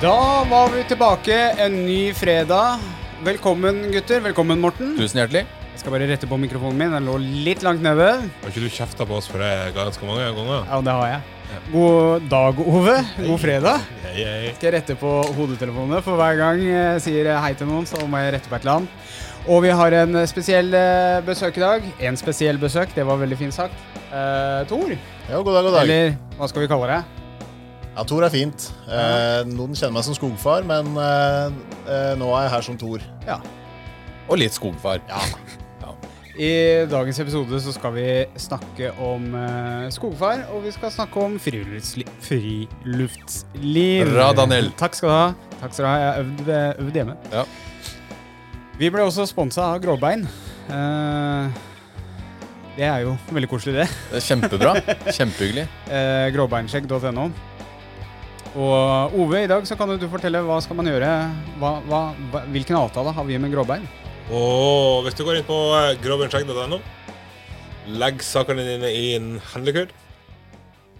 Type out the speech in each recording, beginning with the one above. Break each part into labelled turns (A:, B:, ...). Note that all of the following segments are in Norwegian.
A: Da var vi tilbake en ny fredag. Velkommen, gutter. Velkommen, Morten.
B: Tusen hjertelig.
A: Jeg skal bare rette på mikrofonen min. Den lå litt langt nede.
C: Har ikke du kjefta på oss for det ganske mange ganger?
A: Ja, det har jeg. God dag, Ove. God fredag.
C: Hei, hei.
A: Skal jeg rette på hodetelefonene, for hver gang jeg sier hei til noen, så må jeg rette på et eller annet. Og vi har en spesiell eh, besøk i dag. En spesiell besøk, det var veldig fint sagt. Eh, Tor,
D: Ja, god dag, god dag.
A: eller hva skal vi kalle det?
D: Ja, Tor er fint. Eh, noen kjenner meg som skogfar, men eh, eh, nå er jeg her som Tor.
A: Ja.
B: Og litt skogfar.
D: Ja.
A: I dagens episode så skal vi snakke om eh, skogfar, og vi skal snakke om friluftsli friluftsliv.
B: Bra, Daniel.
A: Takk skal du ha. Takk skal du ha. Jeg har øvd, øvd hjemme.
B: Ja.
A: Vi ble også sponsa av Gråbein. Eh, det er jo veldig koselig, det.
B: Det er kjempebra. Kjempehyggelig.
A: Eh, Gråbeinskjegg.no. Og Ove, i dag så kan du fortelle hva skal man gjøre. Hva, hva, hvilken avtale har vi med Gråbein?
C: Og hvis du går inn på eh, gråbeinskjegg.no, legg sakene dine i en handlekurv,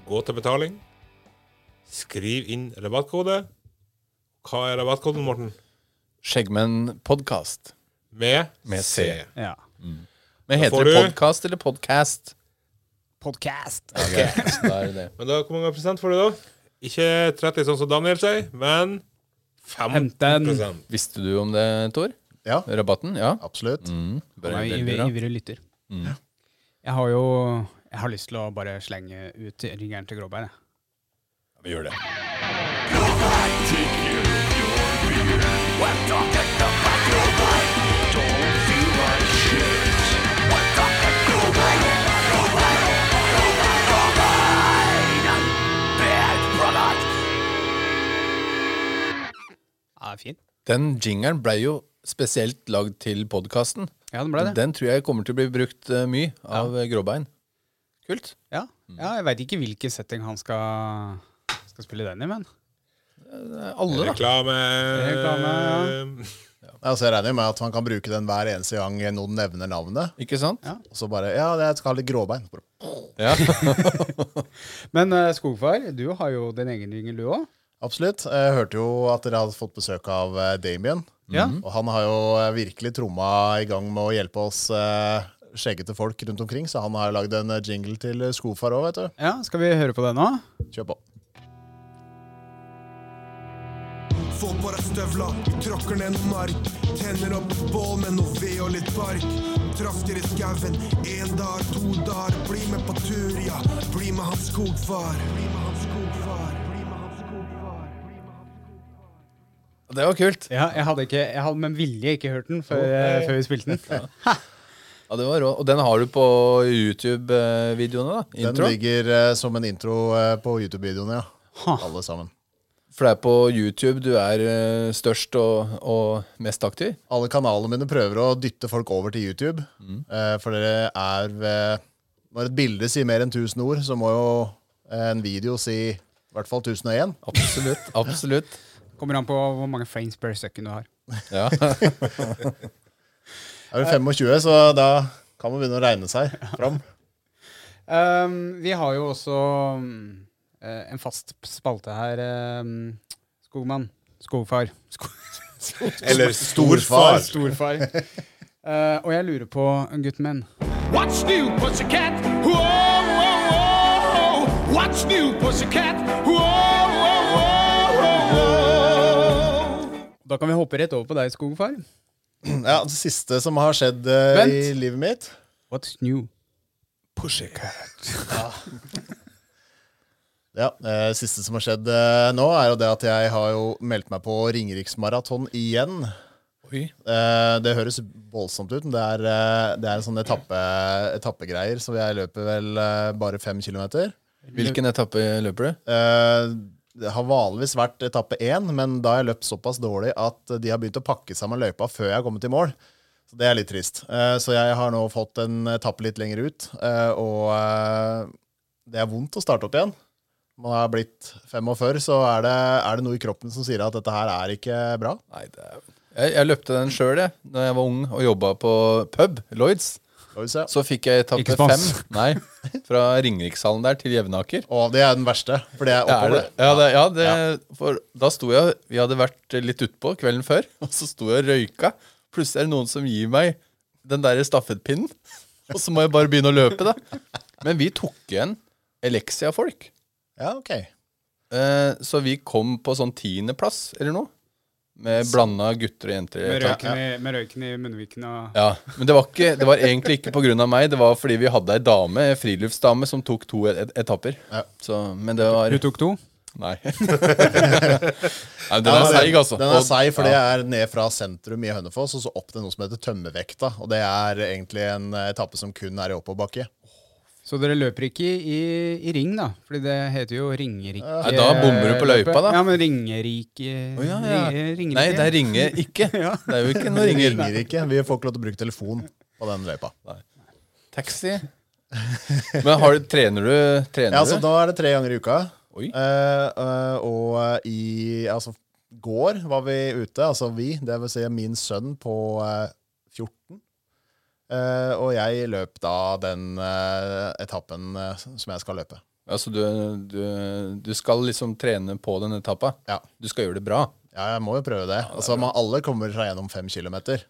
C: gå til betaling, skriv inn rabattkode. Hva er rabattkoden, Morten?
B: Skjeggmennpodkast.
C: Med,
B: Med C.
A: Ja.
B: Men heter det
C: du-
B: podkast eller podcast?
A: Podcast.
B: Okay. Okay. da det det.
C: Men da, hvor mange prosent får du da? Ikke 30 sånn som Daniel sier, men 15
A: 15.
B: Visste du om det, Tor?
D: Ja,
B: Rabatten? Ja.
D: absolutt.
B: Mm,
A: Han er ivrig, lytter.
B: Mm.
A: Jeg har jo jeg har lyst til å bare slenge ut ringeren til Gråbær.
B: Ja, vi gjør det.
A: Ja, det er fint.
B: Den jingeren ble jo spesielt lagd til podkasten.
A: Ja, den ble det.
B: Den tror jeg kommer til å bli brukt eh, mye av ja. Gråbein. Kult.
A: Ja, ja jeg veit ikke hvilken setting han skal, skal spille den i, men
B: Eh, Alle, da.
C: Reklame.
A: Reklame,
D: Altså, jeg regner med at han kan bruke den hver eneste gang noen nevner navnet.
B: Ikke sant?
A: Ja.
D: Og så bare Ja, jeg skal ha litt gråbein.
B: Ja.
A: Men eh, Skogfar, du har jo din egen jingle, du òg.
D: Absolutt. Jeg hørte jo at dere hadde fått besøk av eh, Damien.
A: Ja.
D: Og han har jo eh, virkelig tromma i gang med å hjelpe oss eh, skjeggete folk rundt omkring, så han har lagd en eh, jingle til Skofar òg, vet du.
A: ja, skal vi høre på det nå?
D: Kjør på.
E: Få på deg støvla, vi tråkker ned noe mark. Tenner opp bål med noe ved og litt bark. Trasker i skauen, én dag, to dager. Bli med på tur, ja. Bli med hans skogfar. Bli med hans skogfar.
B: Det var kult.
A: Ja, jeg hadde, ikke, jeg hadde med vilje ikke hørt den før, okay. før vi spilte den.
B: Ja, det var rå. Og den har du på YouTube-videoene, da?
D: Den ligger eh, som en intro eh, på YouTube-videoene, ja.
A: Ha.
D: Alle sammen.
B: For det er på YouTube du er eh, størst og, og mest aktiv?
D: Alle kanalene mine prøver å dytte folk over til YouTube. Eh, for dere er ved Når et bilde sier mer enn 1000 ord, så må jo eh, en video si i hvert fall 1001.
B: Absolutt. absolutt.
A: Kommer an på hvor mange frames per second du har.
B: Ja.
D: Er du 25, så da kan man begynne å regne seg fram.
A: Um, vi har jo også um, eh, en fast spalte her, um, Skogmann. Skogfar. Sko
C: Eller storfar.
A: Storfar. Uh, og jeg lurer på, gutten min
E: What's new, pussycat? Whoa, whoa, whoa. What's new, pussycat?
A: Da kan vi hoppe rett over på deg, Skogfar.
D: Ja, Det siste som har skjedd eh,
A: Vent.
D: i livet mitt
A: What's new?
D: Ja, eh, siste som har skjedd eh, nå, er jo det at jeg har jo meldt meg på Ringeriksmaraton igjen.
B: Oi.
D: Eh, det høres voldsomt ut, men det er, eh, det er sånne etappe, etappegreier, så jeg løper vel eh, bare fem kilometer.
B: Hvilken etappe løper du?
D: Eh, det har vanligvis vært etappe én, men da har jeg løpt såpass dårlig at de har begynt å pakke sammen løypa før jeg har kommet i mål. Så det er litt trist. Eh, så jeg har nå fått en etappe litt lenger ut, eh, og eh, det er vondt å starte opp igjen. Man har blitt 45, så er det, er det noe i kroppen som sier at dette her er ikke bra.
B: Nei, er... jeg, jeg løpte den sjøl, da jeg var ung og jobba på pub, Lloyds. Så fikk jeg etappe fem. Nei, fra Ringerikshallen der til Jevnaker.
D: Å, det er den verste, for det er
B: er
D: oppover.
B: det, ja, det, ja, det, for da sto jeg Vi hadde vært litt utpå kvelden før, og så sto jeg og røyka. Plutselig er det noen som gir meg den der stafettpinnen, og så må jeg bare begynne å løpe, da. Men vi tok igjen Elexia-folk.
D: Ja, ok.
B: Eh, så vi kom på sånn tiendeplass eller noe. Med blanda gutter og jenter.
A: Med røyken, i, med røyken i munnviken og
B: Ja, Men det var, ikke, det var egentlig ikke pga. meg, det var fordi vi hadde ei dame, ei friluftsdame som tok to et etapper.
D: Ja.
B: Så, men det var
A: Du tok to?
B: Nei. Nei den er seig, altså.
D: Den er seig, for det er ned fra sentrum i Hønefoss og så opp til noe som heter Tømmervekta. Og det er egentlig en etappe som kun er i oppoverbakke.
A: Så dere løper ikke i, i, ring, da? Fordi det heter jo Ringerike.
B: Nei, da bommer du på løypa, da.
A: Ja, men Ringerike
B: oh, ja, ja.
A: Ring- Ringerike.
B: Nei, det er Ringe ikke.
A: Ja.
B: Det er jo ikke noe ringer.
D: Ringerike. Vi får ikke lov til å bruke telefon på den løypa.
B: Taxi. Men har du, trener du? Trener
D: Ja, så? Da er det tre ganger i uka.
B: Oi.
D: Eh, eh, og i Altså, går var vi ute, altså vi, det vil si min sønn på 14. Eh, og jeg løp da den eh, etappen eh, som jeg skal løpe.
B: Altså, du, du, du skal liksom trene på den etappa?
D: Ja.
B: Du skal gjøre det bra?
D: Ja, jeg må jo prøve det. Altså, man, alle kommer seg gjennom fem kilometer.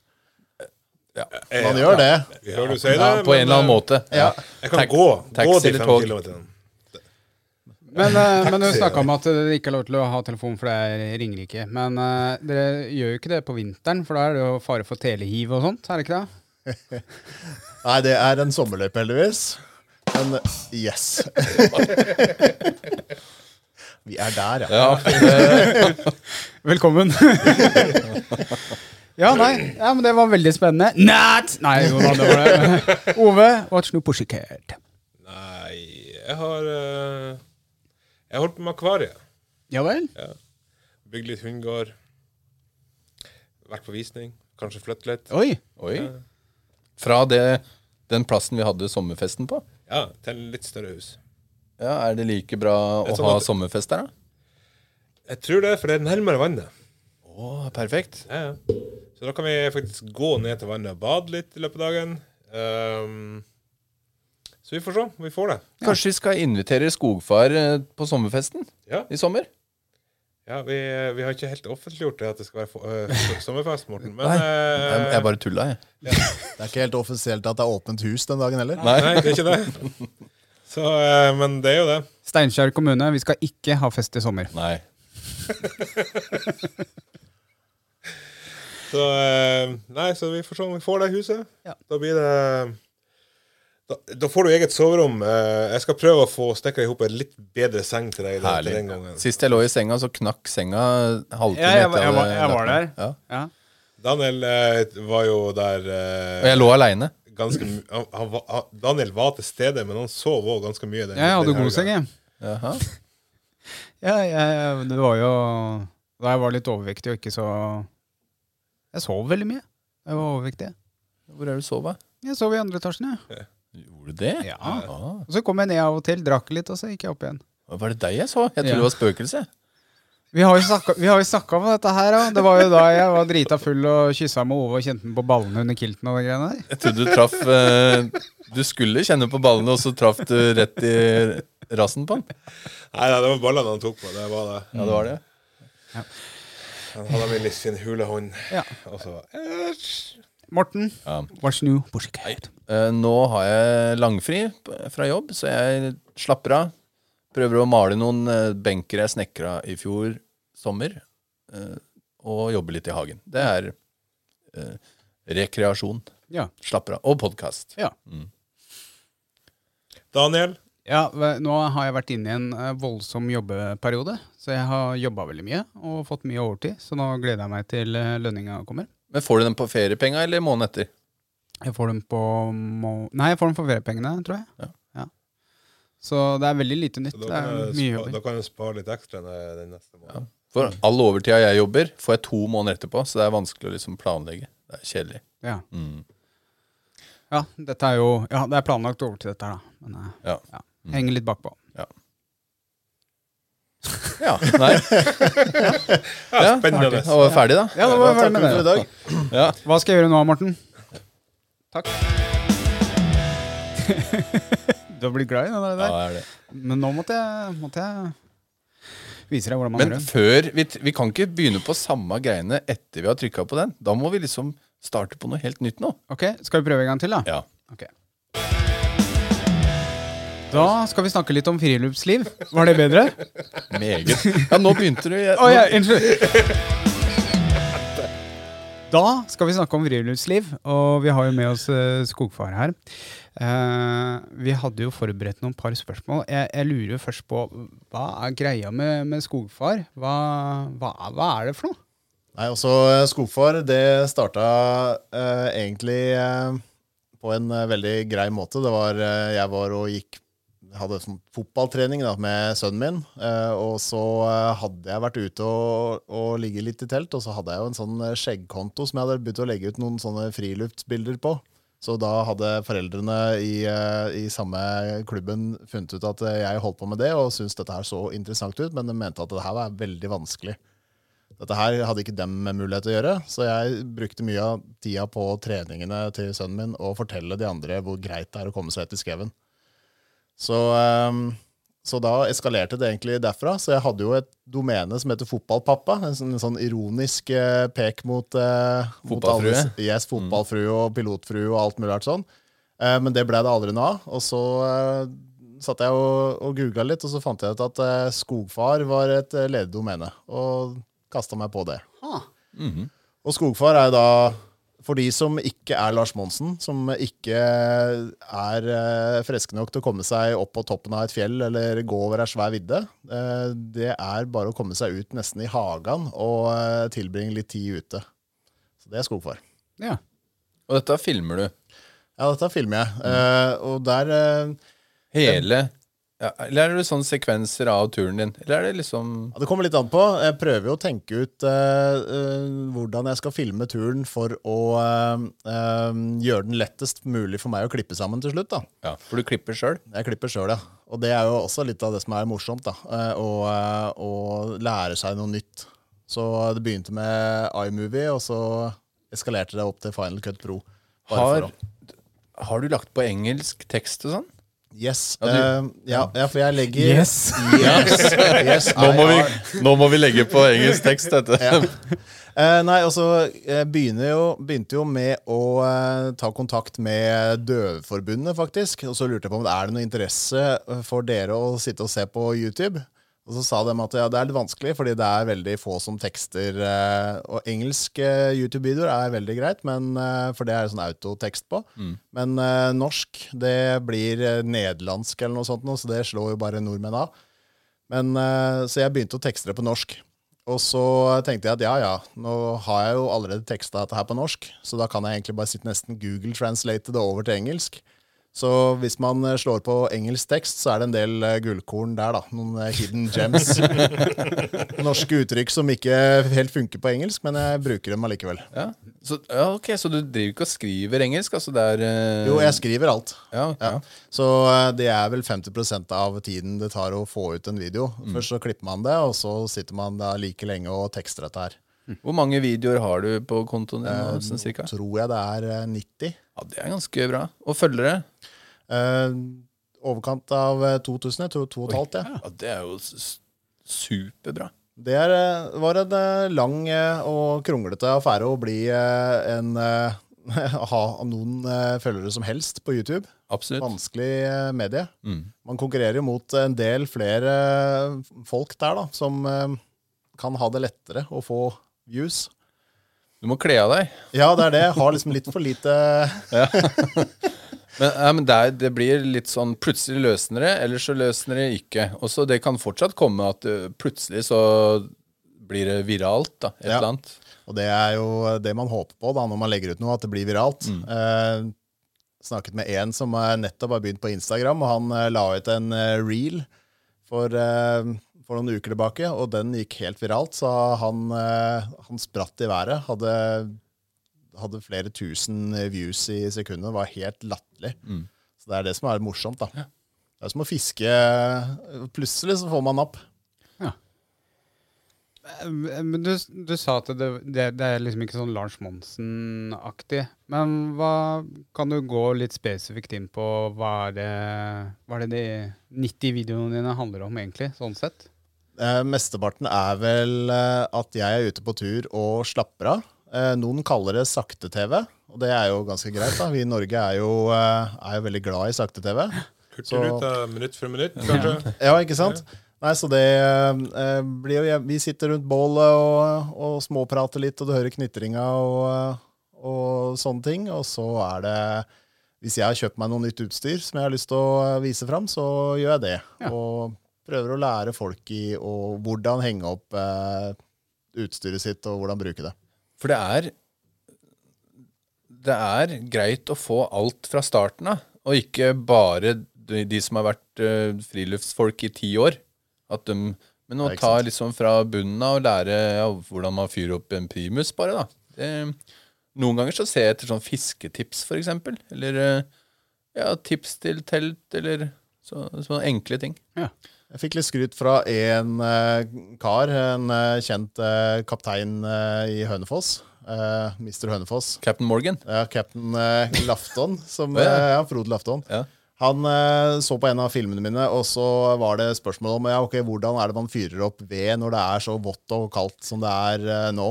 B: Ja.
D: Man gjør det.
C: Ja, hører du si det,
B: ja på en eller annen måte.
D: Ja.
C: eh, Jeg kan
B: Tak-
C: gå, gå de fem
B: tog?
C: kilometerne.
A: Men, eh, men du snakka om at dere ikke har lov til å ha telefon, for det er Ringerike. Men uh, dere gjør jo ikke det på vinteren, for da er det jo fare for telehiv og sånt, er det ikke det?
D: Nei, det er en sommerløype, heldigvis. Men yes. Vi er der, ja.
B: Ja.
A: Velkommen. ja, nei. Ja, men det var veldig spennende. Nat! Nei, jo det var det. Ove, what's new pussycat?
C: Nei, jeg har eh, Jeg har holdt på med akvariet.
A: Ja vel?
C: Bygd litt hundegård. Vært på visning. Kanskje flytte litt.
A: Oi.
B: Oi. Fra det, den plassen vi hadde sommerfesten på?
C: Ja, til litt større hus.
B: Ja, Er det like bra å
C: Det sånn
B: ha
C: at-
B: sommerfest der, da?
C: Jeg tror det, for det er nærmere vannet.
B: Å, perfekt.
C: Ja, ja. Så da kan vi faktisk gå ned til vannet og bade litt i løpet av dagen. Um, så vi får se vi får det.
B: Kanskje vi skal invitere skogfar eh, på sommerfesten
C: Ja,
B: i sommer?
C: Ja vi, vi har ikke helt offentliggjort det at det skal være for, øh, sommerfest, Morten. Men
B: Nei,
C: eh,
B: Jeg, jeg bare tulla, jeg.
D: Det er ikke helt offisielt at det er åpent hus den dagen heller.
B: Nei.
C: Nei, det er ikke det. Så, uh, men det er jo det.
A: Steinkjer kommune, vi skal ikke ha fest i sommer.
B: Nei.
C: Så, nei, så vi får se om vi får det huset.
A: Ja.
C: Da blir det da, da får du eget soverom. Eh, jeg skal prøve å få snekra i hop en litt bedre seng til deg
B: Herlig.
C: den gangen.
B: Sist jeg lå i senga, så knakk senga halvtime
A: Ja, jeg
B: etter
A: jeg var-
B: hadde
A: jeg var der.
B: Ja.
A: Ja.
C: Daniel eh, var jo der
B: Og
C: eh,
B: jeg lå aleine.
C: Daniel var til stede, men han sov òg ganske mye. Den,
A: Jeg hadde god seng, jeg. Ja, jeg, det var jo Da jeg var litt overvektig og ikke så Jeg sov veldig mye. Jeg var overvektig.
B: Hvor er du sova?
A: Jeg sov i andre etasjen, jeg.
B: Gjorde du det?
A: Ja.
B: Ah.
A: Og så kom jeg ned av og til, drakk litt, og så gikk jeg opp igjen.
B: Var det deg jeg så? Jeg trodde
A: Ja.
B: det var spøkelse.
A: Vi har jo snakka, om dette her òg. Det var jo da jeg var drita full og kyssa med Ove og kjente den på ballene under kilten og det greiene der.
B: Jeg trodde du traff eh, Du skulle kjenne på ballene, og så traff du rett i rassen på den.
C: Nei, nei, det var ballene han tok på. Det var det.
B: Ja, det var det.
C: Han hadde med litt sin hule hånd.
A: Ja.
C: Og så Æsj.
A: Morten,
B: Ja.
A: what's new pussycat?
B: Eh, nå har jeg langfri fra jobb, så jeg slapper av. Prøver å male noen eh, benker jeg snekra i fjor sommer, eh, og jobbe litt i hagen. Det er eh, rekreasjon.
A: Ja.
B: Slapper av. Og podkast.
A: Ja.
C: Daniel.
A: Ja, nå har jeg vært inne i en eh, voldsom jobbeperiode. Så jeg har jobba veldig mye og fått mye overtid. Så nå gleder jeg meg til lønninga kommer.
B: Men får du den på feriepenga eller måneden etter?
A: Jeg får dem på må Nei, jeg får dem for feriepengene, tror jeg.
B: Ja.
A: Ja. Så det er veldig lite nytt. Det
C: da
A: er
C: kan, spa, da kan du spare litt ekstra den neste måneden.
B: For all overtida jeg jobber, får jeg to måneder etterpå, så det er vanskelig å liksom planlegge. Det er kjedelig.
A: Ja.
B: Mm.
A: ja, dette er jo Ja, det er planlagt over til dette her, da. Men eh,
B: Ja.
A: ja. henger litt bakpå.
B: Ja, nei.
C: Ja, spennende.
B: Da var ferdig, da.
A: Ja, da var vi ferdig med
D: det. i dag.
B: Ja.
A: Hva skal jeg gjøre nå, Morten? Takk. du har blitt glad i det der?
B: Ja, det er det.
A: Men nå måtte jeg, måtte jeg vise deg hvordan man
B: Men
A: gjør det.
B: før vi, vi kan ikke begynne på samme greiene etter vi har trykka på den. Da må vi liksom starte på noe helt nytt nå.
A: Ok, Skal vi prøve en gang til, da?
B: Ja.
A: Ok. Da skal vi snakke litt om friluftsliv. Var det bedre?
B: Meget. Ja, nå begynte du. Jeg,
A: Å ja, unnskyld! Da skal vi snakke om friluftsliv, og vi har jo med oss eh, skogfar her. Uh, vi hadde jo forberedt noen par spørsmål. Jeg, jeg lurer jo først på hva er greia med, med skogfar? Hva, hva, hva er det for noe?
D: Nei, også eh, Skogfar, det starta uh, egentlig på en veldig grei måte. Det var, jeg var og gikk hadde sånn fotballtrening da, med sønnen min. Eh, og så eh, hadde jeg vært ute og, og ligget litt i telt, og så hadde jeg jo en sånn eh, skjeggkonto som jeg hadde begynt å legge ut noen sånne friluftsbilder på. Så da hadde foreldrene i, i samme klubben funnet ut at jeg holdt på med det, og syntes dette her så interessant ut, men de mente at det her var veldig vanskelig. Dette her hadde ikke dem mulighet til å gjøre, så jeg brukte mye av tida på treningene til sønnen min og fortelle de andre hvor greit det er å komme seg til skauen. Så, ehm, så da eskalerte det egentlig derfra. Så jeg hadde jo et domene som heter Fotballpappa. En sånn, en sånn ironisk eh, pek mot, eh, mot alle- Yes, fotballfrue og pilotfrue og alt mulig rart sånn. Eh, men det ble det aldri noe av. Og så satt jeg og, og googla litt, og så fant jeg ut at Skogfar var et ledig domene. Og kasta meg på det. Og Skogfar er jo da for de som ikke er Lars Monsen, som ikke er eh, friske nok til å komme seg opp på toppen av et fjell eller gå over ei svær vidde, eh, det er bare å komme seg ut nesten i hagen og eh, tilbringe litt tid ute. Så det er Skogfar.
A: Ja.
B: Og dette filmer du.
D: Ja, dette filmer jeg. Eh, og der eh,
B: Hele ja, Eller er det sånne sekvenser av turen din? Eller er det liksom
D: Ja, Det kommer litt an på. Jeg prøver jo å tenke ut eh, eh, hvordan jeg skal filme turen for å eh, eh, gjøre den lettest mulig for meg å klippe sammen til slutt. da.
B: Ja, For du klipper sjøl?
D: Jeg klipper sjøl, ja. Og det er jo også litt av det som er morsomt. da. eh, Å, lære seg noe nytt. Så det begynte med iMovie, og så eskalerte det opp til Final Cut Pro.
B: Har, har du lagt på engelsk tekst og sånn?
D: Yes.
B: Ja,
D: eh, ja, ja, for jeg legger
A: Yes.
D: Yes, yes
B: Nå må, vi, nå må vi legge på engelsk tekst, dette.
D: Ja. uh, nei, og så jo, begynte jo med å uh, ta kontakt med Døveforbundet, faktisk. Og så lurte jeg på om det er det noe interesse eh, for dere å sitte og se på YouTube. Og så sa de at ja, det er litt vanskelig, fordi det er veldig få som tekster. Eh, og engelske YouTube-videoer er veldig greit, men, eh, for det er sånn autotekst på. Men eh, norsk, det blir eh, nederlandsk eller noe sånt, så det slår jo bare nordmenn av. Men, eh, så jeg begynte å tekste det på norsk. Og så tenkte jeg at ja, ja, nå har jeg jo allerede teksta dette her på norsk, så da kan jeg egentlig bare sitte nesten Google translate det over til engelsk. Så hvis man eh, slår på engelsk tekst, så er det en del eh, gullkorn der, da. Noen eh, hidden gems. Norske uttrykk som ikke helt funker på engelsk, men jeg bruker dem allikevel.
B: Ja. Så, ja, ok, så du driver ikke og skriver engelsk? Altså det er eh,
D: Jo, jeg skriver alt.
B: ja, okay.
D: Ja. Så det er vel 50% av tiden det tar å få ut en video. Først så klipper man det, og så sitter man da like lenge og tekster dette her.
B: Hvor mange videoer har du på kontoen din? nå, sånn cirka?
D: Tror jeg det er eh, 90.
B: Ja, Det er ganske bra. Og følgere?
D: Eh, overkant av eh, 2000, jeg tror 2500. Ja.
B: Ja, Det er jo superbra.
D: Det er, eh, var en eh, lang eh, og kronglete affære å bli eh, en eh, Ha noen eh, følgere som helst på YouTube.
B: Absolutt.
D: Vanskelig eh, medie.
B: Mm.
D: Man konkurrerer jo mot en del flere eh, folk der, da, som eh, kan ha det lettere å få views.
B: Du må kle av deg.
D: Ja, det er det. Jeg har liksom litt for lite
B: Men, ja, men det, er, det blir litt sånn plutselig løsner det, eller så løsner det ikke. Og så det kan fortsatt komme at uh, plutselig så blir det viralt, da. Et
D: Ja.
B: eller annet.
D: Og det er jo det man håper på da, når man legger ut noe, at det blir viralt. Eh, snakket med en som eh, nettopp har begynt på Instagram, og han eh, la ut en eh, reel for, eh, for noen uker tilbake, og den gikk helt viralt, så han, eh, han spratt i været. Hadde, hadde flere tusen views i sekundet. Det var helt latterlig. Så det er det som er morsomt, da. Det er som å fiske Plutselig så får man napp.
A: Eh, Men du, du sa at det, det, det er liksom ikke sånn Lars Monsen-aktig. Men hva, kan du gå litt spesifikt inn på hva er det, hva er det de 90 videoene dine handler om, egentlig? Sånn sett?
D: Eh, mesteparten er vel eh, at jeg er ute på tur og slapper av. Eh, noen kaller det sakte-TV, og det er jo ganske greit. da. Vi i Norge er jo, eh, er jo veldig glad i sakte-TV.
C: Hurtigruta minutt for minutt, kanskje?
D: Ja, ikke sant? Nei, så det eh, blir jo Vi sitter rundt bålet og, og småprater litt, og du hører knitringa og, og sånne ting. Og så er det Hvis jeg har kjøpt meg noe nytt utstyr som jeg har lyst til å vise fram, så gjør jeg det.
A: Ja.
D: Og prøver å lære folk i og hvordan henge opp eh, utstyret sitt, og hvordan bruke det.
B: For det er Det er greit å få alt fra starten av, og ikke bare de, de som har vært uh, friluftsfolk i ti år. At de, men å ta liksom fra bunnen av og lære ja, hvordan man fyrer opp en primus, bare, da. Det, noen ganger så ser jeg etter sånn fisketips, for eksempel. Eller eh, ja, tips til telt, eller så, sånne enkle ting.
D: Jeg fikk litt skryt fra en eh, kar, en eh, kjent eh, kaptein i Hønefoss. Uh, Mr. Hønefoss.
B: Captain Morgan.
D: Ja, Captain Lafton, som,
B: Å, ja.
D: ja, Frode Lafton.
B: Ja.
D: Han så på en av filmene mine, og så var det spørsmål om ja, okay, hvordan er det man fyrer opp ved når det er så vått og kaldt som det er nå.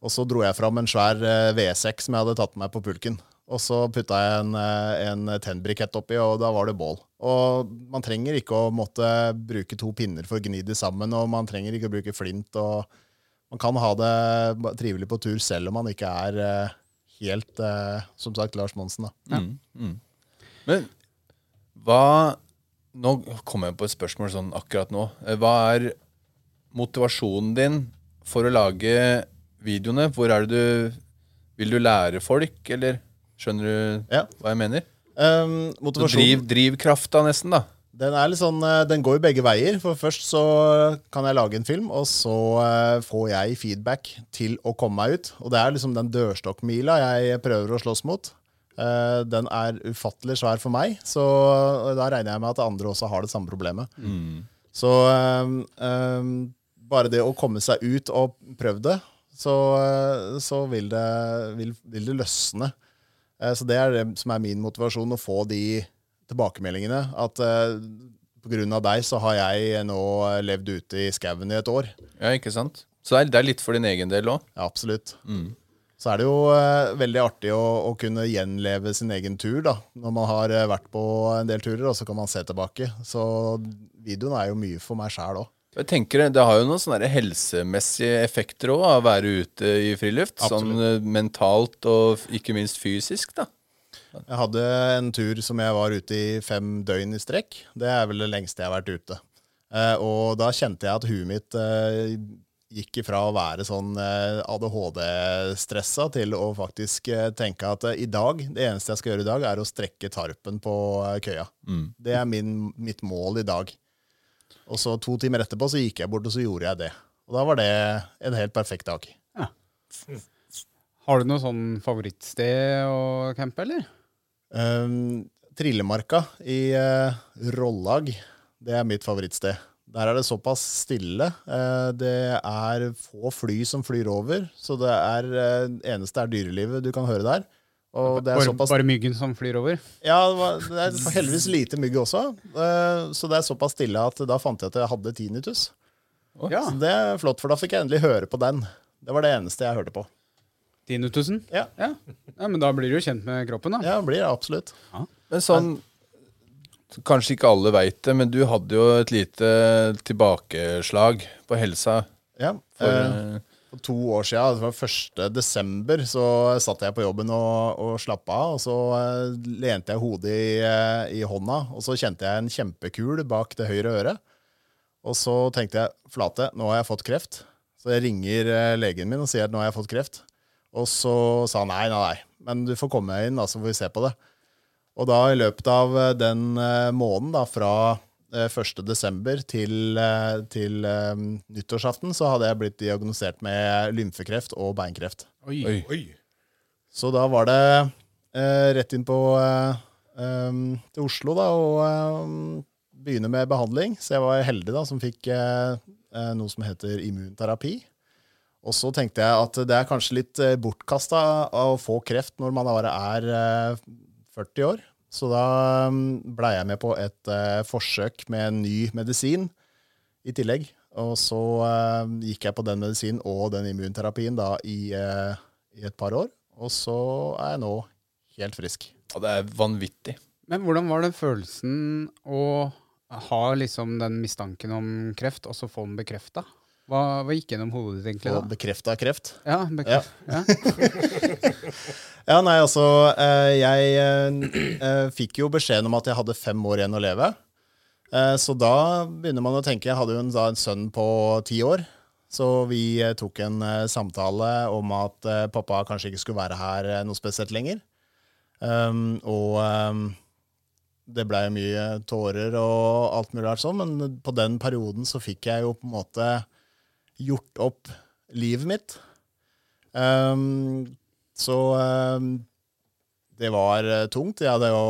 D: Og så dro jeg fram en svær eh, V6 som jeg hadde tatt med meg på pulken. Og så putta jeg en, eh, en tennbrikett oppi, og da var det bål. Og man trenger ikke å måtte bruke to pinner for å gni de sammen, og man trenger ikke å bruke flint. og Man kan ha det trivelig på tur selv om man ikke er eh, helt, eh, som sagt, Lars Monsen. da.
B: Mm, mm. Men hva Nå kom jeg på et spørsmål sånn akkurat nå. Hva er motivasjonen din for å lage videoene? Hvor er det du Vil du lære folk, eller skjønner du
D: Ja.
B: hva jeg mener?
D: Um,
B: driv, drivkrafta, nesten, da.
D: den, sånn, eh, den går jo begge veier. For først så kan jeg lage en film, og så eh, får jeg feedback til å komme meg ut. Og det er liksom den dørstokkmila jeg prøver å slåss mot. Eh, den er ufattelig svær for meg, så da regner jeg med at andre også har det samme problemet. Så um, bare det å komme seg ut og prøve det, så, så vil, det, vil, vil det løsne. Eh, Så det er det som er min motivasjon, å få de tilbakemeldingene. At uh, pga. deg så har jeg nå eh, levd ute i skauen i et år.
B: Ja, ikke sant? Så det er, litt for din egen del òg.
D: Ja, absolutt. Så er det jo eh, veldig artig å, å kunne gjenleve sin egen tur, da. Når man har eh, vært på en del turer, og så kan man se tilbake. Så videoen er jo mye for meg sjæl òg.
B: Jeg tenker Det har jo noen sånne helsemessige effekter òg, å være ute i friluft. Sånn eh, mentalt og ikke minst fysisk, da.
D: Jeg hadde en tur som jeg var ute i fem døgn i strekk. Det er vel det lengste jeg har vært ute. Eh, og da kjente jeg at huet mitt eh, gikk ifra å være sånn ADHD-stressa til å faktisk tenke at i dag, det eneste jeg skal gjøre i dag, er å strekke tarpen på køya. køya. Det er min, mitt mål i dag. Og så to timer etterpå så gikk jeg bort, og så gjorde jeg det. Og da var det en helt perfekt dag.
A: Har du noe sånn favorittsted å campe, eller?
D: Um, Trillemarka i uh, Rollag, det er mitt favorittsted. Der er det såpass stille. Uh, det er få fly som flyr over, så det er uh, eneste er dyrelivet du kan høre der. Og det er
A: Bare,
D: såpass
A: bare myggen som flyr over?
D: Ja, det, var, det er heldigvis lite mygg også. eh, så det er såpass stille at da fant jeg at jeg hadde tinnitus.
A: Ja.
D: Så det er flott, for da fikk jeg endelig høre på den. Det var det eneste jeg hørte på.
A: Tinnitusen?
D: Ja,
A: Ja. ja, men da blir du jo kjent med kroppen, da.
D: ja blir det absolutt.
B: Men sånn Kanskje ikke alle veit det, men du hadde jo et lite tilbakeslag på helsa.
D: Ja,
B: For,
D: eh,
B: eh,
D: For to år siden, det var 1. desember, så satt jeg på jobben og, og slappa av. Og så eh, lente jeg hodet i, eh, i hånda, og så kjente jeg en kjempekul bak det høyre øret. Og så tenkte jeg flate, nå har jeg fått kreft. Så jeg ringer eh, legen min og sier at nå har jeg fått kreft. Og så sa han nei, nei, nei, men du får komme inn, da, så får vi se på det. Og da i løpet av den måneden, da, fra eh, 1. desember til, eh, til um, nyttårsaften, så hadde jeg blitt diagnosert med lymfekreft og beinkreft.
A: Oi.
B: Oi.
C: Oi.
D: Så da var det eh, rett inn på eh, um, til Oslo da, og um, begynne med behandling. Så jeg var heldig da, som fikk eh, eh, noe som heter immunterapi. Og så tenkte jeg at det er kanskje litt eh, bortkasta å få kreft når man bare er eh, 40 år. Så da em, blei jeg med på et eh, forsøk med en ny medisin i tillegg. Og så eh, gikk jeg på den medisinen og den immunterapien da i, eh, i et par år. Og så er jeg nå helt frisk.
B: Ja, det er vanvittig.
A: Men hvordan var det følelsen å ha liksom den mistanken om kreft, og så få den bekrefta? Hva, hva gikk gjennom hodet ditt egentlig da?
D: bekrefta kreft.
A: Ja, bekreft. Ja.
D: Ja, nei, altså eh, Jeg eh, eh, fikk jo beskjeden om at jeg hadde fem år igjen å leve. Så da begynner man å tenke Jeg hadde jo en, da en sønn på ti år. Så vi tok en samtale om at pappa kanskje ikke skulle være her noe spesielt lenger. Um, og um, det blei mye tårer og alt mulig rart sånn, men på den perioden så fikk jeg jo på en måte gjort opp livet mitt. Um, så um, det var eh, tungt. Jeg hadde jo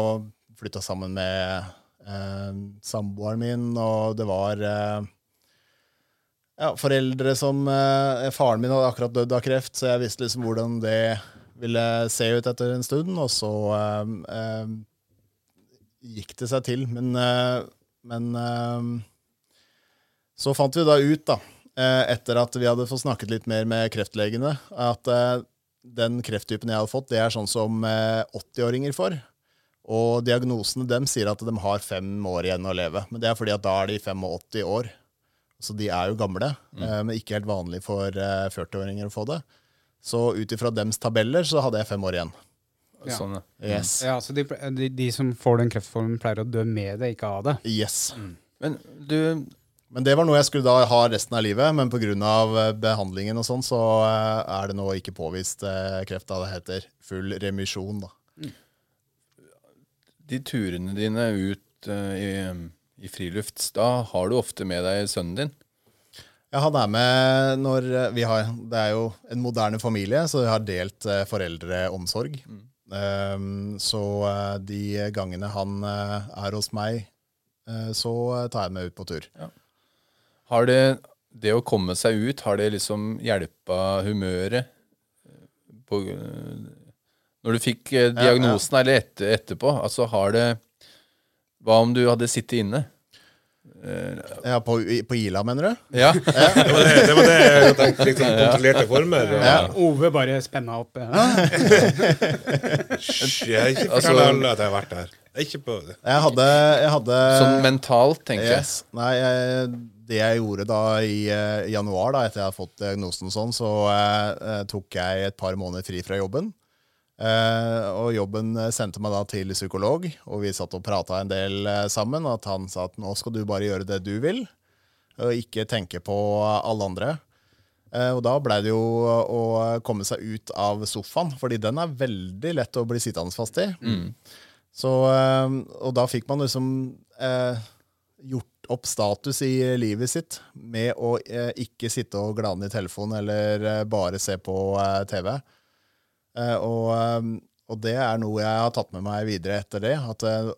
D: flytta sammen med um, samboeren min, og det var eh, ja, foreldre som eh, Faren min hadde akkurat dødd av kreft, så jeg visste liksom hvordan det ville se ut etter en stund. Og så um, gikk det seg til. Men, eh, men um, så fant vi da ut, da, eh, etter at vi hadde fått snakket litt mer med kreftlegene, at eh, den krefttypen jeg har fått, det er sånn som eh, 80-åringer får. Og diagnosene dem sier at de har fem år igjen å leve. Men det er fordi at da er de 85 år. Så de er jo gamle, mm. men ikke helt vanlig for eh, 40-åringer å få det. Så ut ifra dems tabeller så hadde jeg fem år igjen.
A: Ja.
B: Sånn, ja.
D: Yes.
A: Ja, så de, de, de som får den kreftformen, pleier å dø med det, ikke av det.
D: yes.
B: Men du
D: Men det var noe jeg skulle da ha resten av livet, men pga. eh, behandlingen og sånn, så eh, er det nå ikke påvist eh, kreft. da Det heter full remisjon, da.
B: De turene dine ut i, i frilufts, da har du ofte med deg sønnen din.
D: Ja, han er med når vi har Det er jo en moderne familie, så vi har delt foreldreomsorg. foreldreomsorg. Um, så de gangene han er hos meg, så tar jeg med ut på tur.
B: Har det, det å komme seg ut, har det liksom hjelpa humøret? eh, På, eh, når du fikk eh, diagnosen, eller etter, etterpå, altså har det Hva om du hadde sittet inne?
D: Ja, på, på Ila, mener du?
B: Ja.
C: Det var det, det, var det jeg tenkte. Liksom, kontrollerte former.
A: Ove bare spenna opp. Ja.
C: Hysj, jeg har ikke
B: Altså-
C: fortalt alle at jeg har vært der. Jeg er ikke på det.
D: Jeg hadde, jeg hadde
B: Sånn mentalt, tenker jeg.
D: Nei, jeg, det jeg gjorde da i uh, januar, da, etter jeg hadde fått diagnosen sånn, så eh, tok jeg et par måneder fri fra jobben. Uh, og jobben sendte meg da til psykolog, og vi satt og prata en del sammen. At han sa at nå skal du bare gjøre det du vil, og ikke tenke på alle andre. Og da blei det jo å komme seg ut av sofaen, fordi den er veldig lett å bli sittende fast i. Så, eh, og da fikk man liksom eh, gjort opp status i livet sitt med å eh, ikke sitte og glane i telefonen eller eh, bare se på eh, TV. Eh, og, eh, og det er noe jeg har tatt med meg videre etter det. At eh,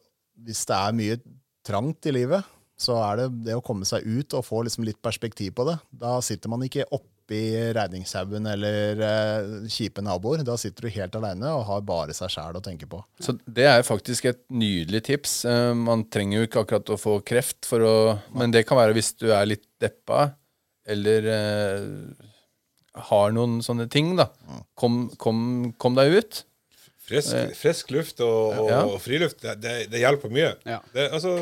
D: hvis det er mye trangt i livet, så er det det å komme seg ut og få liksom litt perspektiv på det. Da sitter man ikke oppi regningshaugen eller eh, kjipe naboer. Da sitter du helt aleine og har bare seg sjæl å tenke på.
B: Så det er faktisk et nydelig tips. Eh, Man trenger jo ikke akkurat å få kreft, for å, men det kan være hvis du er litt deppa, eller eh, har noen sånne ting, da. Kom, kom, kom deg ut.
C: Frisk, frisk luft og, og,
B: Ja.
C: og friluft, det, det, det hjelper mye.
A: Ja.
C: Det, altså,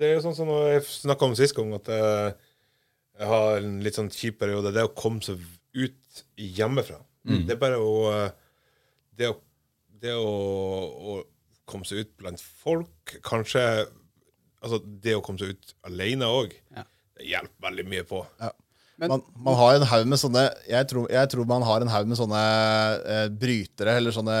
C: det er jo sånn som jeg snakka om sist gang, at eh, jeg har en litt sånn kjip periode. Det å komme seg ut hjemmefra. Det er bare å eh, Det å, det å, å komme seg ut blant folk, kanskje Altså, det å komme seg ut alene òg,
A: Ja.
C: det hjelper veldig mye på.
D: man, man har en haug med sånne jeg tror, jeg tror man har en haug med sånne eh, brytere, eller sånne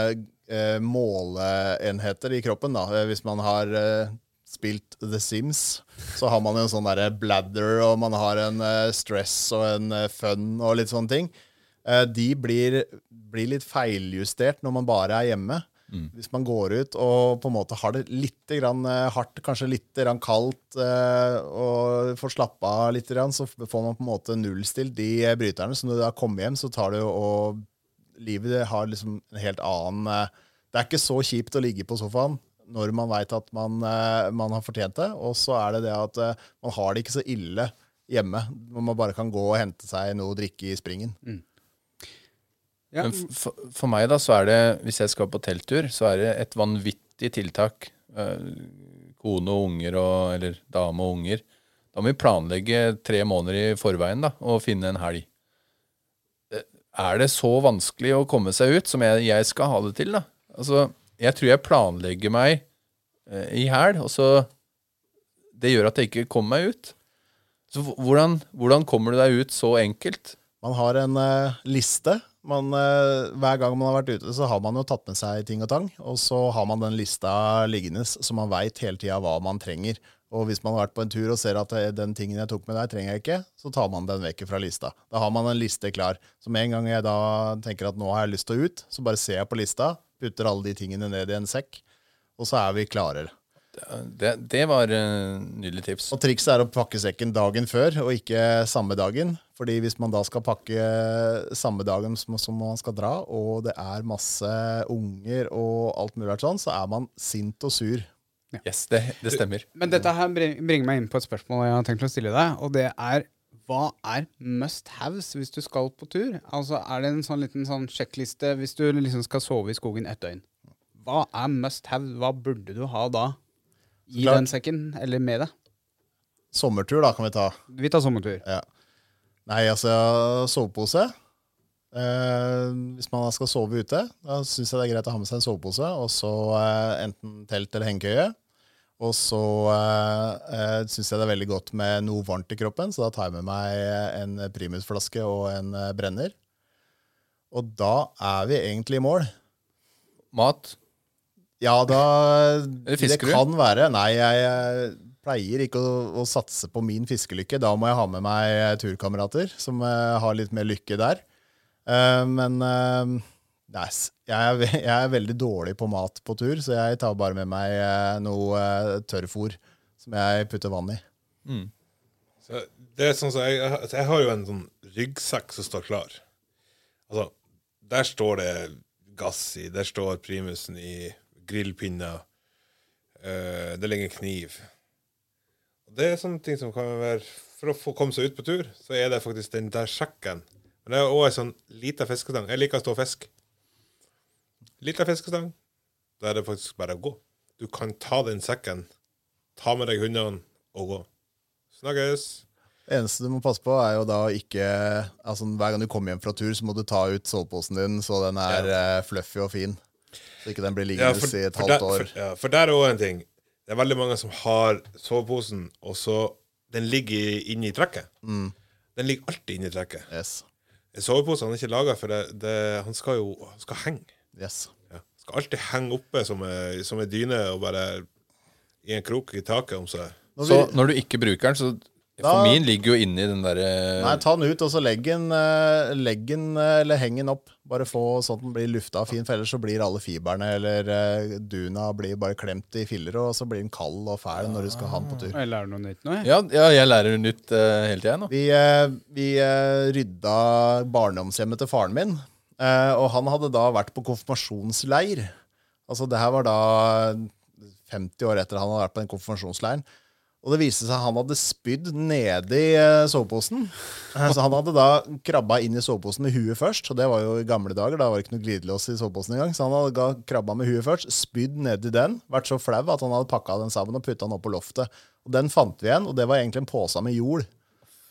D: eh, måleenheter i kroppen. da. Eh, Hvis man har eh, spilt The Sims, så har man jo en sånn derre bladder, og man har en eh, stress og en eh, fun og litt sånne ting. Eh, de blir, blir litt feiljustert når man bare er hjemme. Hvis man går ut og på en måte har det litt grann hardt, kanskje litt grann kaldt, og får slappe av litt, grann, så får man på en måte nullstilt de bryterne. Så når du da kommer hjem, så tar det jo og Livet har liksom en helt annen Det er ikke så kjipt å ligge på sofaen når man veit at man, eh, man har fortjent det, og så er det det at eh, man har det ikke så ille hjemme. Når man bare kan gå og hente seg noe å drikke i springen.
A: Ja,
B: Men for, for meg, da, så er det, hvis jeg skal på telttur, så er det et vanvittig tiltak. Eh, kone og unger, og, eller dame og unger. Da må vi planlegge tre måneder i forveien da, og finne en helg. Er det så vanskelig å komme seg ut som jeg, jeg skal ha det til? da? Altså, Jeg tror jeg planlegger meg eh, i hæl, og så Det gjør at jeg ikke kommer meg ut. Så hvordan, hvordan kommer du deg ut så enkelt?
D: Man har en eh, liste. Man, eh, hver gang man har vært ute, så har man jo tatt med seg ting og tang. Og så har man den lista liggende, så man veit hele tida hva man trenger. Og hvis man har vært på en tur og ser at eh, den tingen jeg tok med deg, trenger jeg ikke, så tar man den vekk fra lista. Da har man en liste klar. Så med en gang jeg da tenker at nå har jeg lyst til å ut, så bare ser jeg på lista, putter alle de tingene ned i en sekk, og så er vi klarer.
B: Det, det var uh, nydelig tips.
D: Og trikset er å pakke sekken dagen før, og ikke samme dagen. Fordi hvis man da skal pakke samme dagen som, som man skal dra, og det er masse unger og alt mulig sånn, så er man sint og sur.
B: Yes, det, det stemmer.
A: Men dette her bringer meg inn på et spørsmål jeg har tenkt å stille deg, og det er hva er must haves hvis du skal på tur? Altså Er det en sånn liten sånn sjekkliste hvis du liksom skal sove i skogen ett døgn? Hva er must have? Hva burde du ha da? I
D: Klart.
A: den sekken, eller med deg?
D: Sommertur, da, kan vi ta.
A: Vi tar sommertur.
D: Ja. Nei, altså, sovepose. Eh, hvis man skal sove ute, da syns jeg det er greit å ha med seg en sovepose, og så eh, enten telt eller hengekøye. Og så eh, eh, syns jeg det er veldig godt med noe varmt i kroppen, så da tar jeg med meg en primusflaske og en eh, brenner. Og da er vi egentlig i mål.
B: Mat.
D: Ja, da
B: fisker
D: Det kan være. Nei, jeg, jeg pleier ikke å, å satse på min fiskelykke. Da må jeg ha med meg turkamerater som eh, har litt mer lykke der. Uh, men eh, nei, jeg, jeg er veldig dårlig på mat på tur, så jeg tar bare med meg eh, noe uh, tørrfôr som jeg putter vann i.
C: Så det er sånn så jeg, altså jeg har jo en sånn ryggsekk som står klar. Altså, der står det gass i, der står primusen i, grillpinner, uh, det ligger en kniv. Det er sånne ting som kan være For å få komme seg ut på tur, så er det faktisk den der sekken. Men det er òg en sånn lita fiskestang. Jeg liker å stå og fiske. Lita fiskestang. Da er det faktisk bare å gå. Du kan ta den sekken, ta med deg hundene og gå. Snakkes.
D: Eneste du må passe på, er jo da ikke altså Hver gang du kommer hjem fra tur, så må du ta ut soveposen din så den er eh, fluffy og fin. Så ikke den blir
C: Ja,
D: liggende i et halvt
C: der,
D: år.
C: for, ja, for der er òg en ting. Det er veldig mange som har soveposen, og så Den ligger inne i- trekket.
D: Mm.
C: Den ligger alltid inne i trekket.
D: Yes.
C: En sovepose han er ikke laga for det, det Han skal jo han skal henge.
D: Yes.
C: Ja. Skal alltid henge oppe som ei dyne og bare i en krok i taket om seg.
D: Når
B: Så når du ikke bruker den, så
D: Da-
B: For min ligger jo inni den derre
D: Nei, ta den ut, og så legg den, eh, legg den eh, eller heng den opp. Bare få sånn at den blir lufta fin, for ellers så blir alle fiberne eller eh, duna blir bare klemt i filler, og så blir den kald og fæl når du skal ha den på tur.
A: Jeg lærer noe nytt nå, jeg.
B: ja, ja, jeg lærer nytt uh, hele tida nå.
D: Vi, uh, vi uh, rydda barndomshjemmet til faren min, eh, og han hadde da vært på konfirmasjonsleir. Altså det her var da 50 år etter han hadde vært på den konfirmasjonsleiren. Og det viste seg at han hadde spydd nedi eh, soveposen. Eh, Så han hadde da krabba inn i soveposen med huet først, og det var jo i gamle dager. Da var det ikke noe glidelås i soveposen engang. Så han hadde krabba med huet først, spydd nedi den, vært så flau at han hadde pakka den sammen og putta den opp på loftet. Og den fant vi igjen, og det var egentlig en pose med jord.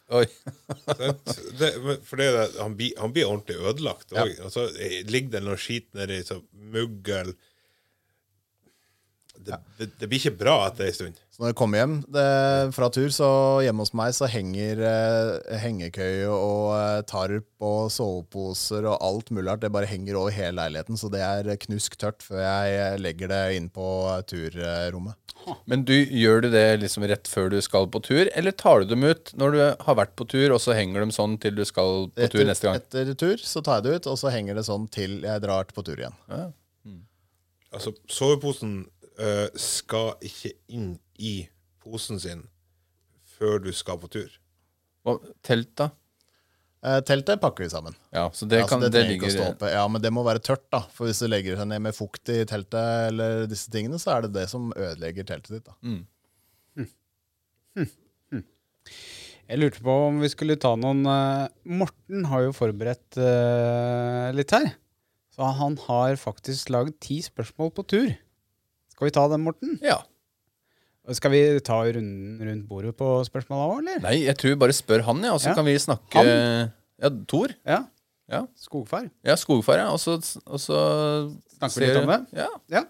B: Oi.
C: Det, for det, han, blir, ordentlig ødelagt.
D: Ja.
C: Altså, ligger det noe skit nedi, så muggel det, det, det blir ikke bra etter ei stund.
D: Så når jeg kommer hjem det, fra tur, så hjemme hos meg så henger eh, hengekøye og eh, tarp og soveposer og alt mulig rart. Det bare henger over hele leiligheten, så det er knusk tørt før jeg eh, legger det inn på eh, turrommet.
B: Men du, gjør du det liksom rett før du skal på tur, eller tar du dem ut når du har vært på tur, og så henger de sånn til du skal på tur neste gang?
D: etter tur så tar jeg det ut, og så henger det sånn til jeg drar på tur igjen.
C: Altså, soveposen eh, skal ikke inn i posen sin før du skal på tur.
B: Og telt, da?
D: Eh, teltet pakker vi sammen.
B: Ja, så det,
D: ja,
B: kan,
D: det
B: det, ligger.
D: Ja, men det må være tørt, da. For hvis du legger seg ned med fukt i teltet, eller disse tingene, så er det det som ødelegger teltet ditt. da.
A: Jeg lurte på om vi skulle ta noen eh, Morten har jo forberedt uh, litt her. Så han har faktisk lagd ti spørsmål på tur. Skal vi ta den, Morten?
B: Ja.
A: Skal vi ta runden rundt bordet på spørsmåla òg, eller?
B: Nei, jeg tror vi bare spør han, ja, og så
A: Ja.
B: kan vi snakke Han? Ja, Tor.
A: Ja.
B: Ja.
A: Skogfar.
B: Ja, skogfar, ja. Og så, og så
A: Snakker vi litt om det?
B: Ja.
A: Ja.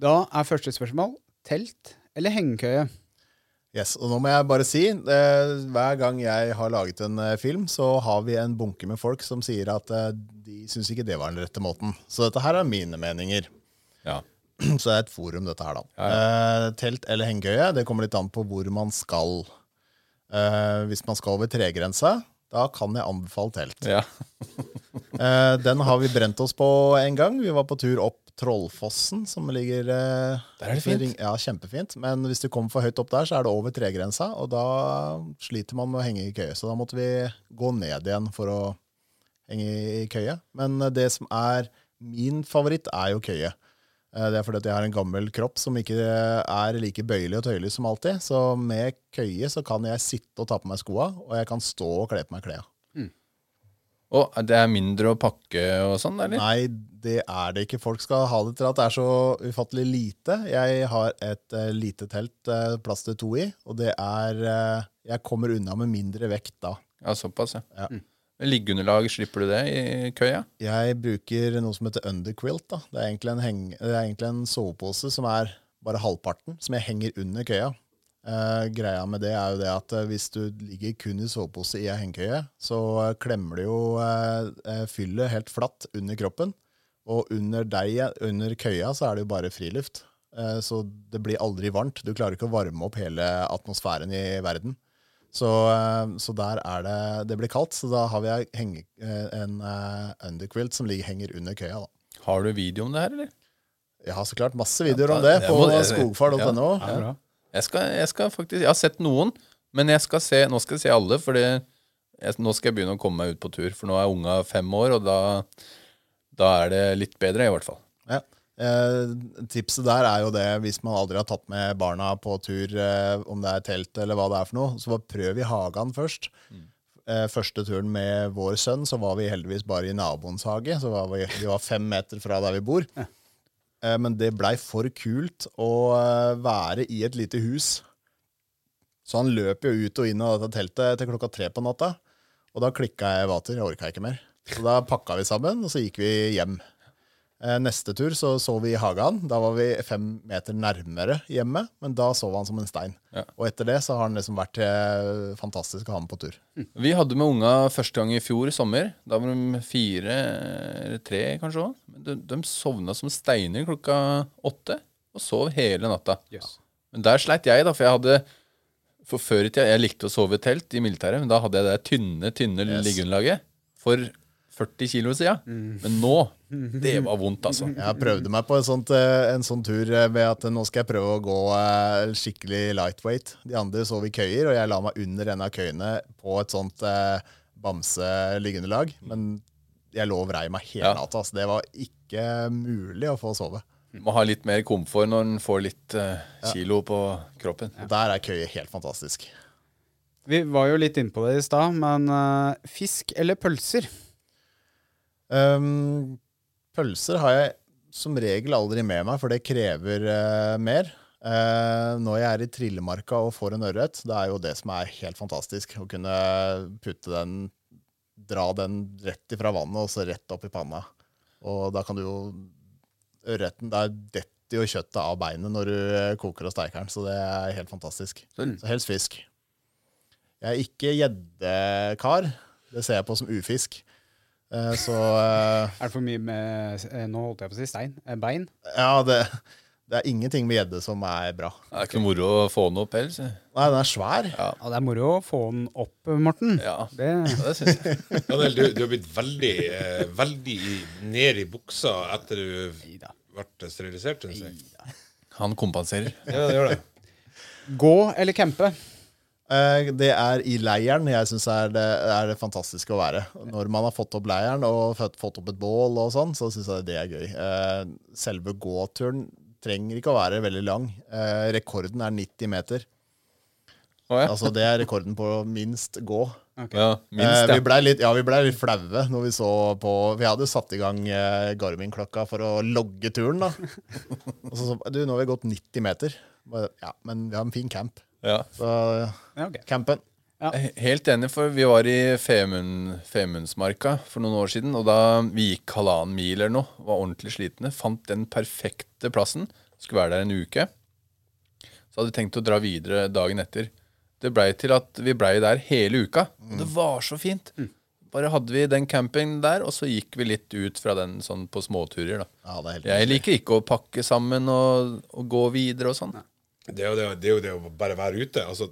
A: Da er første spørsmål telt eller hengekøye?
D: Yes, og nå må jeg bare si, eh, hver gang jeg har laget en eh, film, så har vi en bunke med folk som sier at eh, de syns ikke det var den rette måten. Så dette her er mine meninger.
B: ja.
D: Så det er et forum, dette her, da. Eh, telt eller hengekøye, det kommer litt an på hvor man skal. Eh, hvis man skal over tregrensa, da kan jeg anbefale telt.
B: ja.
D: Eh, den har vi brent oss på en gang. Vi var på tur opp Trollfossen, som ligger
B: Der er det fint.
D: Ja, kjempefint. Men hvis du kommer for høyt opp der, så er det over tregrensa, og da sliter man med å henge i køye. Så da måtte vi gå ned igjen for å henge i køye. Men det som er min favoritt, er jo køye. Eh, Det er fordi at jeg har en gammel kropp som ikke er like bøyelig og tøyelig som alltid. Så med køye så kan jeg sitte og ta på meg skoa, og jeg kan stå og kle på meg klærne.
B: Og det er mindre å pakke og sånn, eller?
D: Nei, det er det ikke. Folk skal ha det til at det er så ufattelig lite. Jeg har et uh, lite telt, uh, plass til to i, og det er uh, Jeg kommer unna med mindre vekt da.
B: Ja, såpass, ja.
D: Ja.
B: Men Liggeunderlag, slipper du det i køya?
D: Jeg bruker noe som heter underquilt. da. Det er egentlig en, heng, er egentlig en sovepose som er bare halvparten, som jeg henger under køya. Eh, greia med det er jo det at eh, hvis du ligger kun i sovepose i ei hengekøye, så eh, klemmer det jo eh, eh, fyllet helt flatt under kroppen. Og under deg, under køya, så er det jo bare friluft. Eh, så det blir aldri varmt. Du klarer ikke å varme opp hele atmosfæren i verden. Så, eh, så der er det Det blir kaldt, så da har vi henge, eh, en eh, underquilt som ligger, henger under køya. da.
B: Har du video om det her, eller?
D: Jeg har så klart masse videoer om det
B: det
D: på skogfar.no.
A: Ja, bra.
B: Jeg skal, jeg skal faktisk Jeg har sett noen, men jeg skal se, nå skal jeg se alle, for nå skal jeg begynne å komme meg ut på tur. For nå er unga fem år, og da, da er det litt bedre, i hvert fall.
D: Ja. Eh, tipset der er jo det, hvis man aldri har tatt med barna på tur, eh, om det er telt eller hva det er for noe, så prøv i hagen først. Eh, første turen med vår sønn, så var vi heldigvis bare i naboens hage. Så var vi, vi var fem meter fra der vi bor. Eh, men det blei for kult å eh, være i et lite hus. Så han løp jo ut og inn av dette teltet til klokka tre på natta. Og da klikka jeg vater. Jeg orka ikke mer. Så da pakka vi sammen, og så gikk vi hjem. Eh, Neste tur så så vi i hagen. Da var vi fem meter nærmere hjemme, men da sov han som en stein.
B: Ja.
D: Og etter det så har han liksom vært eh, fantastisk å ha med på tur.
B: Vi hadde med unga første gang i fjor i sommer. Da var de fire eller tre, kanskje òg. De, de sovna som steiner klokka åtte og sov hele natta.
A: Yes.
B: Men der sleit jeg, da, for jeg hadde For før i tida Jeg likte å sove i telt i militæret, men da hadde jeg det tynne, tynne
D: Yes.
B: liggeunderlaget for 40 kilo siden. Men nå Det var vondt, altså.
D: Jeg prøvde meg på en, sånt, eh, en sånn tur ved med at nå skal jeg prøve å gå eh, skikkelig lightweight. De andre sov i køyer, og jeg la meg under en av køyene på et sånt eh, bamse-liggeunderlag. Men jeg lå og vrei meg hele
B: Ja.
D: natta. Altså. Det var ikke mulig å få sove.
B: Må ha litt mer komfort når en får litt eh, kilo på kroppen.
D: Ja. Der er køye helt fantastisk.
A: Vi var jo litt inne på det i stad, men uh, fisk eller pølser?
D: Um, pølser har jeg som regel aldri med meg, for det krever uh, mer. Uh, når jeg er i Trillemarka og får en ørret, det er jo det som er helt fantastisk. Å kunne putte den, dra den rett ifra vannet og så rett opp i panna. Og da kan du jo Ørreten, der detter jo kjøttet av beinet når du eh, koker og steiker den, så det er helt fantastisk.
B: Så-
D: Så helst fisk. Jeg er ikke gjeddekar. Det ser jeg på som ufisk. Eh, Så eh,
A: Er det for mye med eh, Nå holdt jeg på å si stein. Bein.
D: ja, det, det er ingenting med gjedde som er bra.
B: Det er ikke noe moro å få den opp heller.
D: Nei, den er svær.
A: Ja, det er moro å få den opp, Morten.
B: ja
A: Det,
B: det syns jeg.
C: Daniel, du, du har blitt veldig, eh, veldig i, ned i buksa etter du
A: Neida.
C: ble sterilisert, synes jeg.
B: Han kompenserer.
C: Ja, det gjør det.
A: Gå eller campe?
D: Eh, Det er i leiren jeg syns er, det- er det fantastiske å være. Når man har fått opp leiren og fått, fått opp et bål, og sånn, så syns jeg det er gøy. Eh, Selve gåturen trenger ikke å være veldig lang. Eh, Rekorden er 90 meter.
B: Oh, ja.
D: Altså Det er rekorden på minst gå.
B: ja, minst, ja.
D: vi blei litt, ja, ble litt flaue når vi så på Vi hadde jo satt i gang Garmin-klokka for å logge turen, da. Og så så Du, nå har vi gått 90 meter. Ja, men vi har en fin camp.
B: Ja.
D: Så
A: Ja, ok.
D: campen
B: er Helt enig, for vi var i Femund, Femundsmarka for noen år siden. Og da vi gikk halvannen mil eller noe, var ordentlig slitne, fant den perfekte plassen. Skulle være der en uke. Så hadde vi tenkt å dra videre dagen etter. Det blei til at vi blei der hele uka. Og det var så fint. Bare hadde vi den campingen der, og så gikk vi litt ut fra den sånn på småturer. da.
D: Ja, det er helt
B: Jeg liker ikke å pakke sammen og, og gå videre og sånn.
C: Det er jo det, det, er jo det å bare være ute. Altså,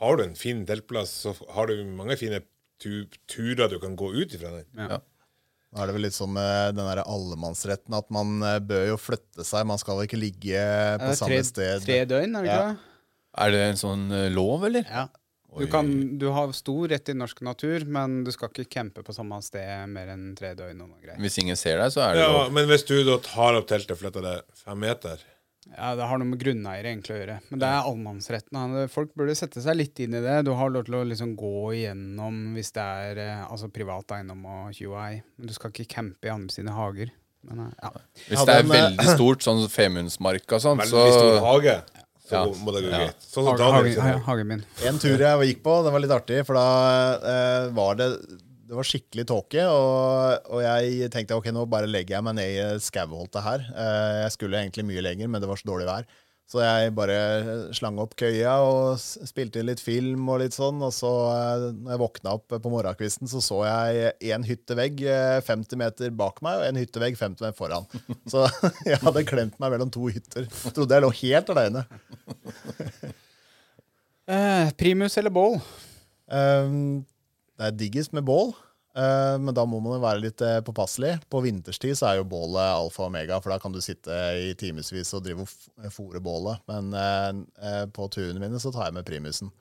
C: Har du en fin teltplass, så har du mange fine tu turer du kan gå ut ifra den.
D: Nå er det vel litt sånn med den der allemannsretten, at man eh, bør jo flytte seg. Man skal ikke ligge på
A: Eh,
D: samme
A: tre,
D: sted.
A: tre døgn, er det ikke
D: Ja.
A: det?
B: Er det en sånn eh, lov, eller?
A: Ja. Du, kan, du har stor rett i norsk natur, men du skal ikke campe på samme sted mer enn tre døgn. og noe greier.
B: Hvis ingen ser deg, så er det
C: Ja, men hvis du da tar opp teltet og flytter det fem meter
A: Ja, Det har noe med grunneiere egentlig å gjøre. Men det er allemannsretten. Folk burde sette seg litt inn i det. Du har lov til å liksom gå igjennom hvis det er eh, altså privat eiendom og QI. Men du skal ikke campe i andre sine hager. Men, eh, ja.
B: Hvis det er
D: eh,
B: veldig stort, sånn Femundsmark og sånn,
C: veldig
B: så
C: stor hage, så
B: Ja.
C: må det gå
B: Ja.
C: greit. Sånn
A: hagen, hagen min.
D: En tur jeg gikk på, det var litt artig, for da eh, var det det var skikkelig tåke, og, og jeg tenkte ok, nå bare legger jeg meg ned i skauholtet her. Eh, jeg skulle egentlig mye lenger, men det var så dårlig vær. Så jeg bare slang opp køya og spilte litt film og litt sånn. Og så, eh, når jeg våkna opp på morgenkvisten, så så jeg en hyttevegg eh, 50 meter bak meg og en hyttevegg 50 meter foran. Så jeg hadde klemt meg mellom to hytter. Jeg Trodde jeg lå helt aleine.
A: Eh, primus eller bål?
D: Um, det er diggest med bål, eh, men da må man jo være litt eh, påpasselig. På vinterstid så er jo bålet alfa og omega, for da kan du sitte i timevis og drive og fòre bålet. Men eh, på turene mine så tar jeg med primusen.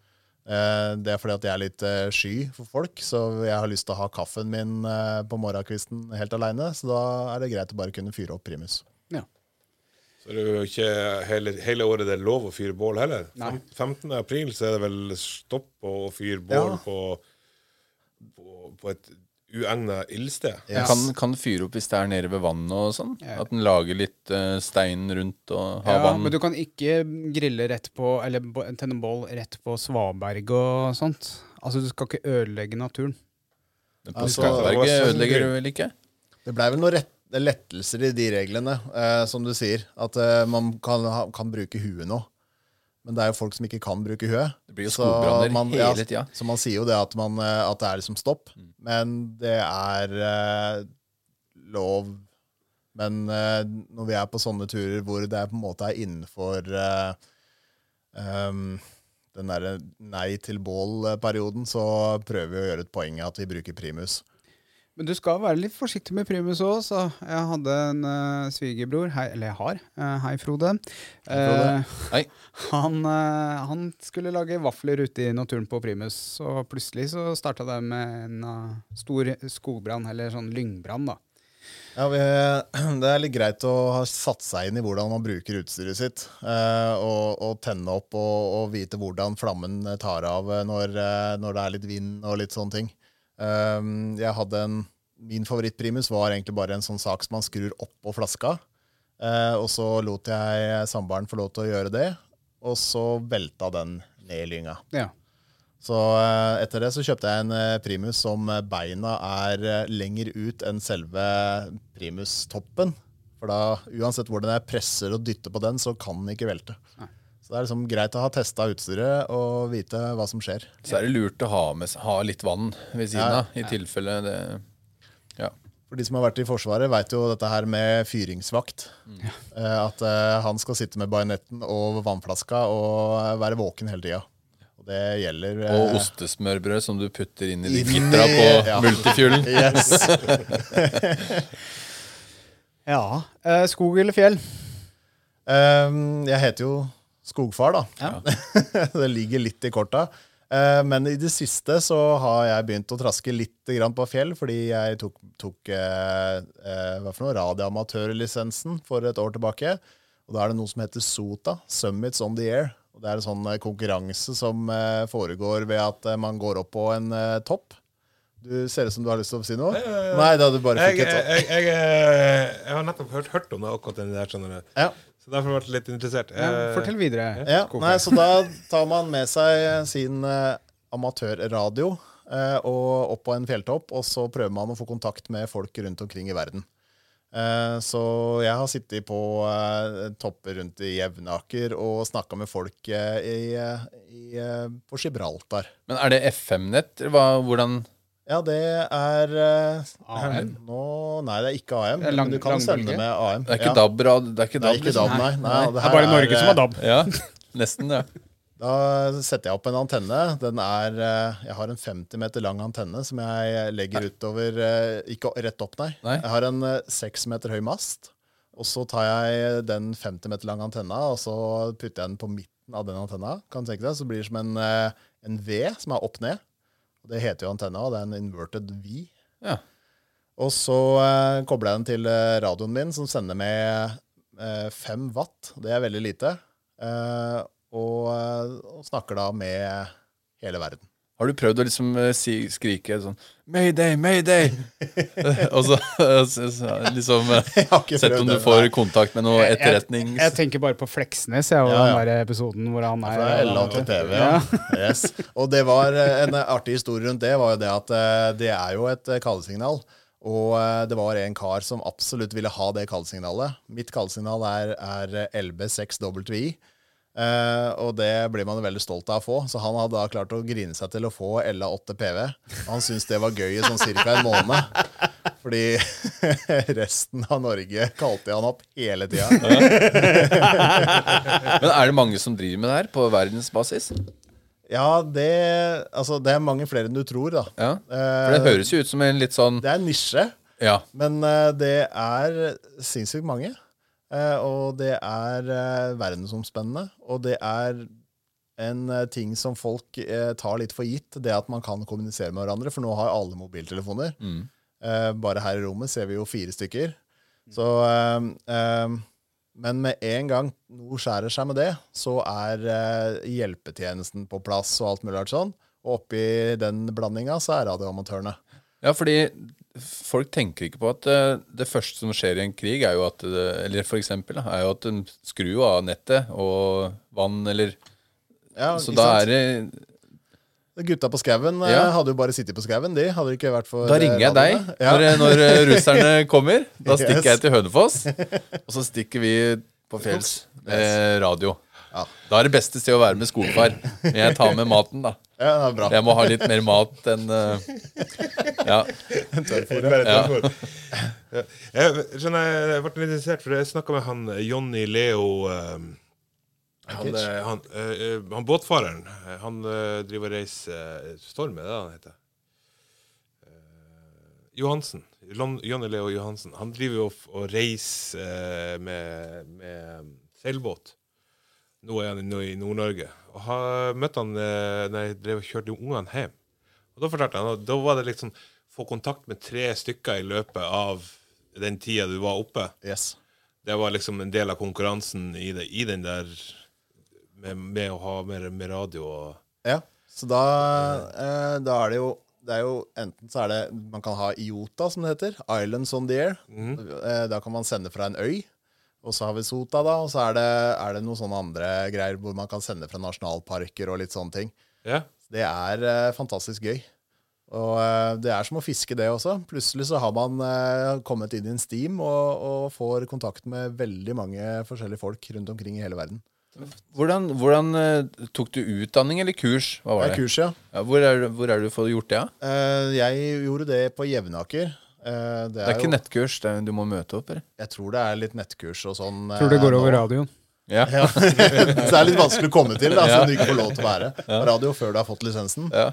D: Eh, det er fordi at jeg er litt sky for folk, så jeg har lyst til å ha kaffen min på morgenkvisten helt aleine. Så da er det greit å bare kunne fyre opp primus.
A: Ja.
C: Så det er jo ikke hele, hele året det er lov å fyre bål heller.
A: Nei.
C: 15. april så er det vel stopp å fyre bål
D: Ja.
C: på, på, på et uegna ildsted.
A: Yes.
B: kan, kan fyre opp hvis det er nede ved vannet og sånn.
A: Ja.
B: At den lager litt uh, stein rundt og har
A: Ja,
B: vann.
A: men du kan ikke grille rett på Eller tenne bål rett på svaberg og sånt. Altså, du skal ikke ødelegge naturen.
B: Men på
D: Altså,
B: Skarberget
C: det var sånn
B: ødelegger du vel ikke?
D: Det blei vel noen rett, lettelser i de reglene, eh, som du sier. At eh, man kan, ha, kan bruke huet nå. Men det er jo folk som ikke kan bruke huet.
B: Det blir jo
D: Så
B: skogbranner
D: man-
B: hele
D: ja,
B: tida.
D: Så man sier jo det at, man, eh, at det er liksom stopp. Men det er eh, lov Men eh, når vi er på sånne turer hvor det er på en måte er innenfor eh, um, den derre nei til bål-perioden, så prøver vi å gjøre et poeng i at vi bruker primus.
A: Men du skal være litt forsiktig med primus òg, så jeg hadde en uh, svigerbror, hei, eller jeg har, Uh, hei Frode.
D: Hei, Frode.
A: Uh,
B: Hei.
A: han, han skulle lage vafler ute i naturen på primus, og plutselig så starta det med en stor skogbrann, eller sånn lyngbrann, da.
D: Ja, vi, Det er litt greit å ha satt seg inn i hvordan man bruker utstyret sitt. Eh, og, og tenne opp og, og vite hvordan flammen tar av når, når det er litt vind og litt sånne ting. Eh, jeg hadde en, Min favorittprimus var egentlig bare en sånn sak som man skrur opp på flaska. Eh, og så lot jeg samboeren få lov til å gjøre det, og så velta den ned i lynga.
A: Ja.
D: Så eh, etter det så kjøpte jeg en eh, primus som beina er lenger ut enn selve primustoppen. For da, uansett hvordan jeg presser og dytter på den, så kan den ikke velte. Så det er liksom greit å ha testa utstyret og vite hva som skjer.
B: Så er det lurt å ha, med, ha litt vann ved siden
D: Ja.
B: av, i tilfelle det Ja.
D: For de som har vært i Forsvaret, veit jo dette her med fyringsvakt. Mm. At eh, han skal sitte med bajonetten og vannflaska og være våken hele tida. Og det gjelder eh,
B: Og ostesmørbrød som du putter inn i de gittera på
D: ja.
B: multifuelen.
D: Yes.
A: Ja. Eh, skog eller fjell?
D: Um, jeg heter jo Skogfar, da.
A: Ja.
D: det ligger litt i korta. Eh, men i det siste så har jeg begynt å traske litt på fjell, fordi jeg tok, tok eh, eh, hva for noe, radioamatørlisensen for et år tilbake. Og da er det noe som heter SOTA, Summits on the Air. Og det er en sånn konkurranse som foregår ved at man går opp på en topp. Du ser ut som du har lyst til å si noe? Nei, da du bare
C: Jeg,
D: fikk
C: jeg,
D: et
C: jeg, jeg, eh, jeg har nettopp hørt, hørt om det, akkurat den der. Skjønner du.
D: Ja.
C: Så derfor ble jeg litt interessert.
A: Ja,
C: Eh,
A: fortell videre.
D: Ja, nei, så da tar man med seg sin eh, amatørradio eh, og opp på en fjelltopp, og så prøver man å få kontakt med folk rundt omkring i verden. Eh, så jeg har sittet på eh, topper rundt i Jevnaker og snakka med folk eh, i, i, på Gibraltar.
B: Men er det FM-nett? Hvordan
D: Ja, det er uh,
A: AM?
D: Nå, Nei, det er ikke AM.
A: Det er lang-
D: men du kan sende med AM.
B: Det er ikke
D: ja.
B: DAB-rad? Det er ikke DAB,
D: er ikke
B: liksom?
D: DAB, nei. nei,
A: Det
D: her
A: er bare Norge
D: eh,
A: som har DAB.
B: Ja, nesten, ja.
D: Da setter jeg opp en antenne. Den er, eh, jeg har en 50 meter lang antenne som jeg legger utover eh, Ikke rett opp, nei.
B: Nei.
D: Jeg har en eh, 6 meter høy mast. Og så tar jeg den 50 meter lange antenna og så putter jeg den på midten av den antenna. Kan du tenke deg, Så blir det som en, eh, en V som er opp ned. Det heter jo antenna, og det er en inverted V.
B: Ja.
D: Og så eh, kobler jeg den til eh, radioen min, som sender med eh, 5 watt. Det er veldig lite. Eh, og, eh, og snakker da med hele verden.
B: Har du prøvd å liksom eh, si, skrike sånn Mayday, mayday! og så, så, så liksom eh,
D: Jeg
B: Sett om du får
D: nei.
B: kontakt med noe
A: Jeg,
B: etterretnings...
A: jeg tenker bare på Fleksnes, jeg, og
D: Ja, ja.
A: den der episoden hvor han er
D: Fra til TV, ja. Yes. Og det var eh, en artig historie rundt det, var jo det at eh, det er jo et kallesignal. Og eh, det var en kar som absolutt ville ha det kallesignalet. Mitt kallesignal er, er eh, LB6WI. Eh, og det blir man veldig stolt av å få. Så han hadde da klart å grine seg til å få LA8 PV. Han syntes det var gøy i sånn ca. en måned. Fordi resten av Norge kalte han opp hele tida.
B: Men er det mange som driver med det her på verdensbasis?
D: Ja, det, altså, det er mange flere enn du tror, da.
B: Ja, For det høres jo ut som en litt sånn
D: Det er en nisje,
B: Ja.
D: men eh, det er sinnssykt mange. Eh, og det er eh, verdensomspennende. Og det er en eh, ting som folk tar litt for gitt, det at man kan kommunisere med hverandre. For nå har alle mobiltelefoner.
B: Mm.
D: Bare her i rommet ser vi jo fire stykker. Så eh, eh, Men med en gang noe skjærer seg med det, så er eh, hjelpetjenesten på plass og alt mulig sånn. Og oppi den blandinga så er radioamatørene.
B: Ja, fordi folk tenker ikke på at eh, det første som skjer i en krig, er jo at det, Eller for eksempel, er jo at en skrur av nettet og vann, eller
D: Ja,
B: Så da
D: sant?
B: er det
D: Gutta på skauen eh,
B: Ja.
D: hadde jo bare sittet på skauen, de. Hadde ikke vært for
B: Da
D: eh,
B: ringer jeg deg.
D: Ja.
B: når, når eh, russerne kommer. Da stikker
D: Yes.
B: jeg til Hønefoss, og så stikker vi på fjells med radio.
D: Ja.
B: Da er det beste sted å være med skogfar. Men jeg tar med maten, da.
D: ja, det er bra.
B: Jeg må ha litt mer mat enn uh, Ja.
C: Bare
B: Ja.
C: Ja. Jeg, skjønner, jeg ble litt interessert, for jeg snakka med han eh, Jonny Leo eh, han, han, eh, han båtfareren. Han uh, driver og reiser uh, Storm, er det han heter? Johansen. Jonny Leo Johansen. Han driver jo og, reiser med, med seilbåt. Nå er han i Nord-Norge. Og har møtte han eh, når jeg drev og kjørte ungene hjem. Og da fortalte han, og da var det liksom få kontakt med tre stykker i løpet av den tida du var oppe.
D: Yes.
C: Det var liksom en del av konkurransen i, det, i den der med, med å ha mer med radio og
D: Ja, så da, eh, da er det jo det er jo enten så er det Man kan ha IOTA, som det heter. Islands on the Air. Mm. Da kan man sende fra en øy. Og så har vi SOTA, da. Og så er det, er det noen sånne andre greier hvor man kan sende fra nasjonalparker og litt sånne ting.
C: Ja.
D: Det er eh, fantastisk gøy. Og eh, det er som å fiske, det også. Plutselig så har man eh, kommet inn i en steam og, og får kontakt med veldig mange forskjellige folk rundt omkring i hele verden.
B: Hvordan, hvordan tok du utdanning eller kurs? Hva var det?
D: kurs, ja.
B: Ja, hvor, er, du- hvor er du for gjort det? Ja?
D: Eh, Jeg gjorde det på Jevnaker. Eh, Det
B: Det er ikke
D: jo,
B: nettkurs, det er, du må møte opp, eller?
D: jeg tror det er litt nettkurs og sånn.
A: Tror det
D: går
A: går over radioen.
B: Ja.
D: Ja. så det er litt vanskelig å komme til, da,
B: Ja.
D: så du ikke får lov til å være på radio før du har fått lisensen.
B: ja.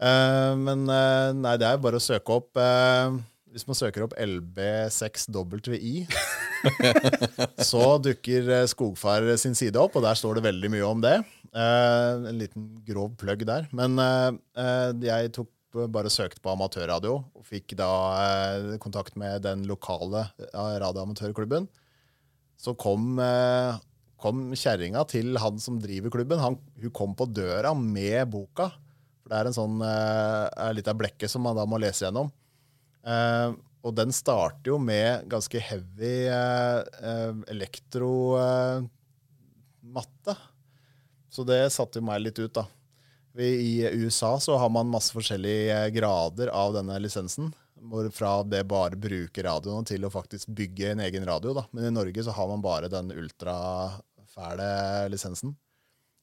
D: Uh, men uh, nei, det er jo bare å søke opp uh, Hvis man søker opp LB6WI, så dukker eh, Skogfar sin side opp, og der står det veldig mye om det. Eh, en liten grov plugg der. Men eh, eh, jeg tok bare søkte på amatørradio, og fikk da eh, kontakt med den lokale eh, radioamatørklubben. Så kom, eh, kom kjerringa til han som driver klubben. Han, hun kom på døra med boka. For det er en sånn uh, litt av blekke som man da må lese gjennom. Eh, og den starter jo med ganske heavy uh, elektromatte. så det satte meg litt ut, da. I USA så har man masse forskjellige grader av denne lisensen. Fra det bare bruker radioen til å faktisk bygge en egen radio. da. Men i Norge så har man bare den ultrafæle lisensen.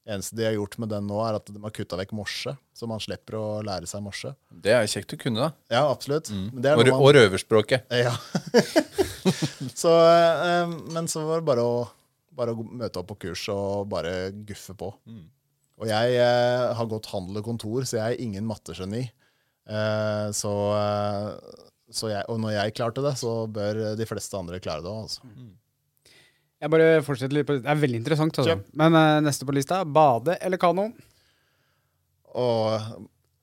D: Det eneste de har gjort med den nå, er at de har kutta vekk morse. Så man slipper å lære seg morse.
B: Det er kjekt å kunne, da.
D: Ja, absolutt. Men det er
B: Og,
D: noe man-
B: og røverspråket.
D: ja. så, eh, men så var det bare å, bare å møte opp på kurs og bare guffe på. Og jeg eh, har gått handel og kontor, så jeg er ingen mattegeni. Eh, så, eh, så jeg, og når jeg klarte det, så bør de fleste andre klare det òg. Altså.
A: Jeg bare fortsetter litt på Det er veldig interessant. Altså.
D: Kjøp.
A: Men eh, neste på lista bade eller kano?
D: Og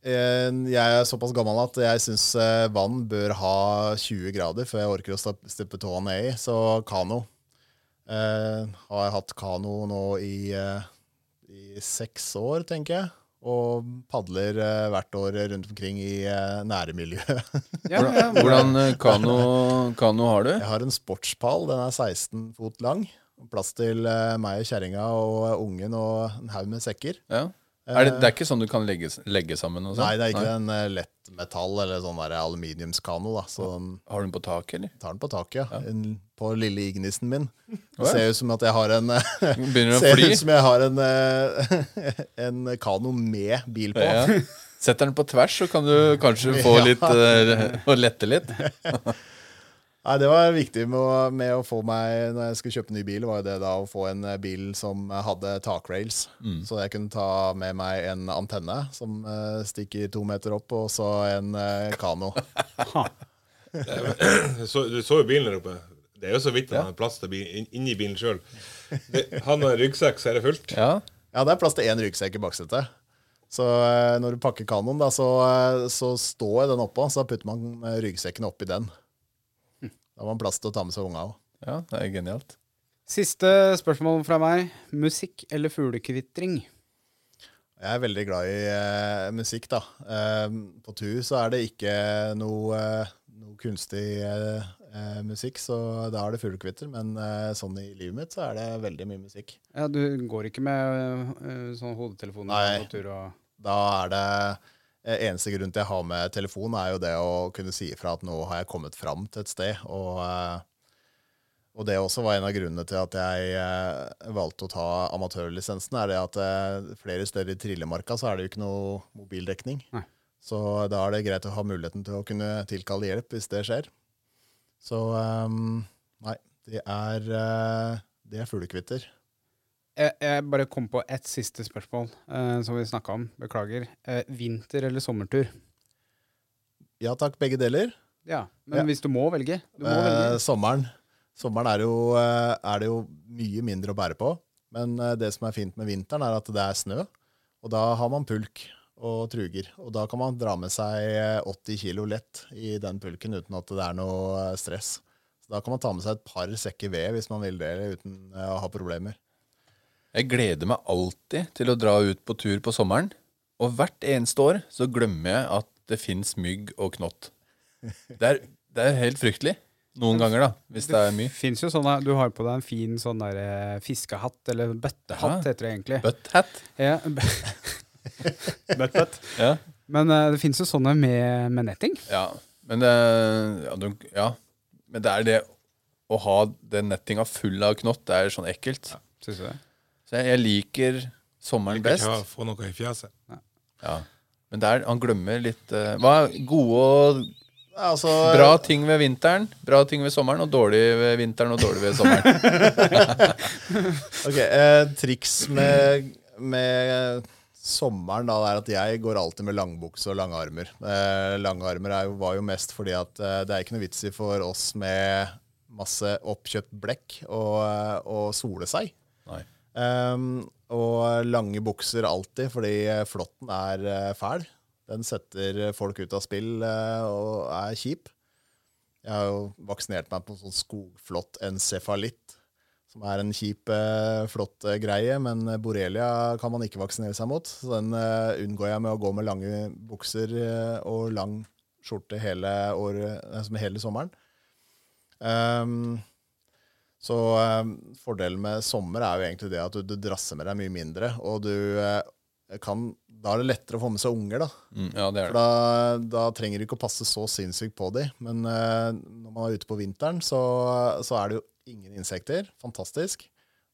D: eh, jeg er såpass gammel at jeg syns eh, vann bør ha 20 grader før jeg orker å stippe tåa ned i. Så kano. Eh, har jeg hatt kano nå i, i seks år, tenker jeg. Og padler eh, hvert år rundt omkring i eh, nærmiljøet.
A: Ja, ja,
B: Hvordan eh, kano, kano har du?
D: Jeg har en sportspall. Den er 16 fot lang. Plass til eh, meg og kjerringa og ungen og en haug med sekker.
B: Ja. Er det, det er ikke sånn du kan legge, legge sammen? Og sånn?
D: Nei, det er ikke en eh, lett metall eller sånn der aluminiumskano. da, så
B: Har du den på taket, eller?
D: tar den på taket, ja. En, på lille Ignisen min. Det ser ut som at jeg har en eh,
B: Begynner
D: Ser ut som jeg har en, eh, en kano med bil på.
B: Ja. Setter den på tvers, så kan du kanskje få litt eh, Og lette litt.
D: Nei, Det var viktig med å, med å få meg, når jeg skulle kjøpe ny bil, var jo det da å få en eh, bil som hadde takrails. Så jeg kunne ta med meg en antenne som uh, stikker to meter opp, og så en uh, kano.
C: Du så, du så jo bilen der oppe. Det er jo så vidt han har plass til bil, inn, inni bilen sjøl. Han har ryggsekk, så er det fullt.
B: Ja.
D: Ja, det er plass til én ryggsekk i baksetet. Så uh, når du pakker kanoen, da, så, så står den oppå, så putter man ryggsekken oppi den. Da har man plass til å ta med seg unga òg.
B: ja, det er genialt.
A: Siste spørsmål fra meg. Musikk eller fuglekvitring?
D: Jeg er veldig glad i eh, musikk, da. Eh, på tur så er det ikke noe, eh, noe kunstig eh, eh, musikk, så da er det fuglekvitter. Men eh, sånn i livet mitt så er det veldig mye musikk.
A: Ja, Du går ikke med uh, sånn hodetelefoner
D: Nei.
A: på tur og
D: Da er det Eneste grunn til jeg har med telefon, er jo det å kunne si ifra at nå har jeg kommet fram til et sted. Og, eh, og det også var en av grunnene til at jeg eh, valgte å ta amatørlisensen. er det at eh, Flere steder i Trillemarka så er det jo ikke noe mobildekning.
A: Nei.
D: Så da er det greit å ha muligheten til å kunne tilkalle hjelp hvis det skjer. Så um, nei, det er, eh, det er fuglekvitter.
A: Jeg, jeg bare kom på ett siste spørsmål eh, som vi snakka om. Beklager. Eh, vinter- eller sommertur?
D: Ja takk, begge deler.
A: Ja, Men
D: Ja.
A: hvis du må velge? Du må
D: Eh,
A: velge.
D: sommeren sommeren er, jo, eh, er det jo mye mindre å bære på. Men eh, det som er fint med vinteren, er at det er snø. Og da har man pulk og truger. Og da kan man dra med seg eh, 80 kilo lett i den pulken uten at det er noe eh, stress. Så da kan man ta med seg et par sekker ved hvis man vil det, uten eh, å ha problemer.
B: Jeg gleder meg alltid til å dra ut på tur på sommeren. Og hvert eneste år så glemmer jeg at det fins mygg og knott. Det er, det er helt fryktelig. Noen ganger, da. Hvis det er mye.
A: Finnes jo sånne Du har på deg en fin sånn der eh, fiskehatt, eller bøttehatt
B: Ja.
A: heter det egentlig.
B: Butt.
A: Ja. Bøtt, bøtt.
B: Ja.
A: Men uh, det fins jo sånne med, med netting.
B: Ja, men det, ja, du, ja. Men det er det å ha den nettinga full av knott, det er sånn ekkelt.
A: Synes du det?
B: Så jeg, jeg liker sommeren best.
C: ikke få noe i fjeset.
B: Ja. Men der, han glemmer litt uh, Hva er gode og
D: altså,
B: bra ting ved vinteren, bra ting ved sommeren, og dårlig ved vinteren og dårlig ved sommeren?
D: Ok, eh, Triks med, med sommeren da, er at jeg går alltid med langbukse og lange armer. Eh, lange armer er jo, var jo mest fordi at eh, det er ikke noe vits i for oss med masse oppkjøpt blekk og, eh, og sole seg.
B: Nei.
D: Ehm, og lange bukser alltid, fordi flåtten er eh, fæl. Den setter folk ut av spill eh, og er kjip. Jeg har jo vaksinert meg på sånn skogflått encefalitt, som er en kjip, eh, flott greie, men borrelia kan man ikke vaksinere seg mot. Så den unngår jeg med å gå med lange bukser og lang skjorte hele, eh, hele sommeren. Ehm, så eh, fordelen med sommer er jo egentlig det at du, du drasser med deg mye mindre, og du eh, kan Da er det lettere å få med seg unger, da.
B: Mm, ja, det er
D: For
B: det.
D: da, da trenger du ikke å passe så sinnssykt på dem. Men eh, når man er ute på vinteren, så, så er det jo ingen insekter. Fantastisk.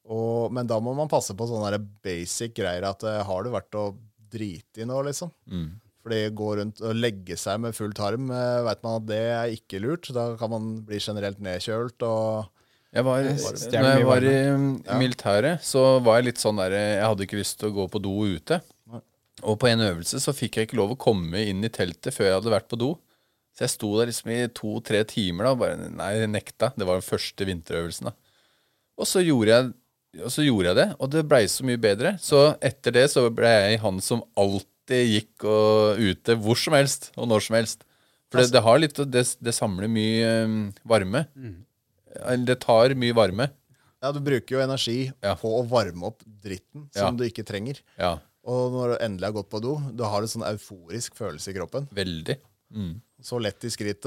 D: Og, men da må man passe på sånne basic greier at eh, har du vært og driti noe, liksom?
B: Mm.
D: Fordi gå rundt og legge seg med full tarm, eh, vet man at det er ikke lurt. Da kan man bli generelt nedkjølt og
B: Jeg var, når jeg var i militæret, så var jeg litt sånn der Jeg hadde ikke lyst til å gå på do ute. Og på en øvelse så fikk jeg ikke lov å komme inn i teltet før jeg hadde vært på do. Så jeg sto der liksom i to-tre timer da, og bare Nei, nekta. Det var den første vinterøvelsen, da. Og så gjorde jeg, så gjorde jeg det, og det blei så mye bedre. Så etter det så ble jeg han som alltid gikk og ute hvor som helst og når som helst. For det, det har litt det, det samler mye um, varme. Eller det tar mye varme.
D: Ja, du bruker jo energi
B: Ja.
D: på å varme opp dritten som
B: Ja.
D: du ikke trenger.
B: Ja,
D: Og når du endelig har gått på do, du har en sånn euforisk følelse i kroppen.
B: veldig. Mm.
D: Så lett i skrittet,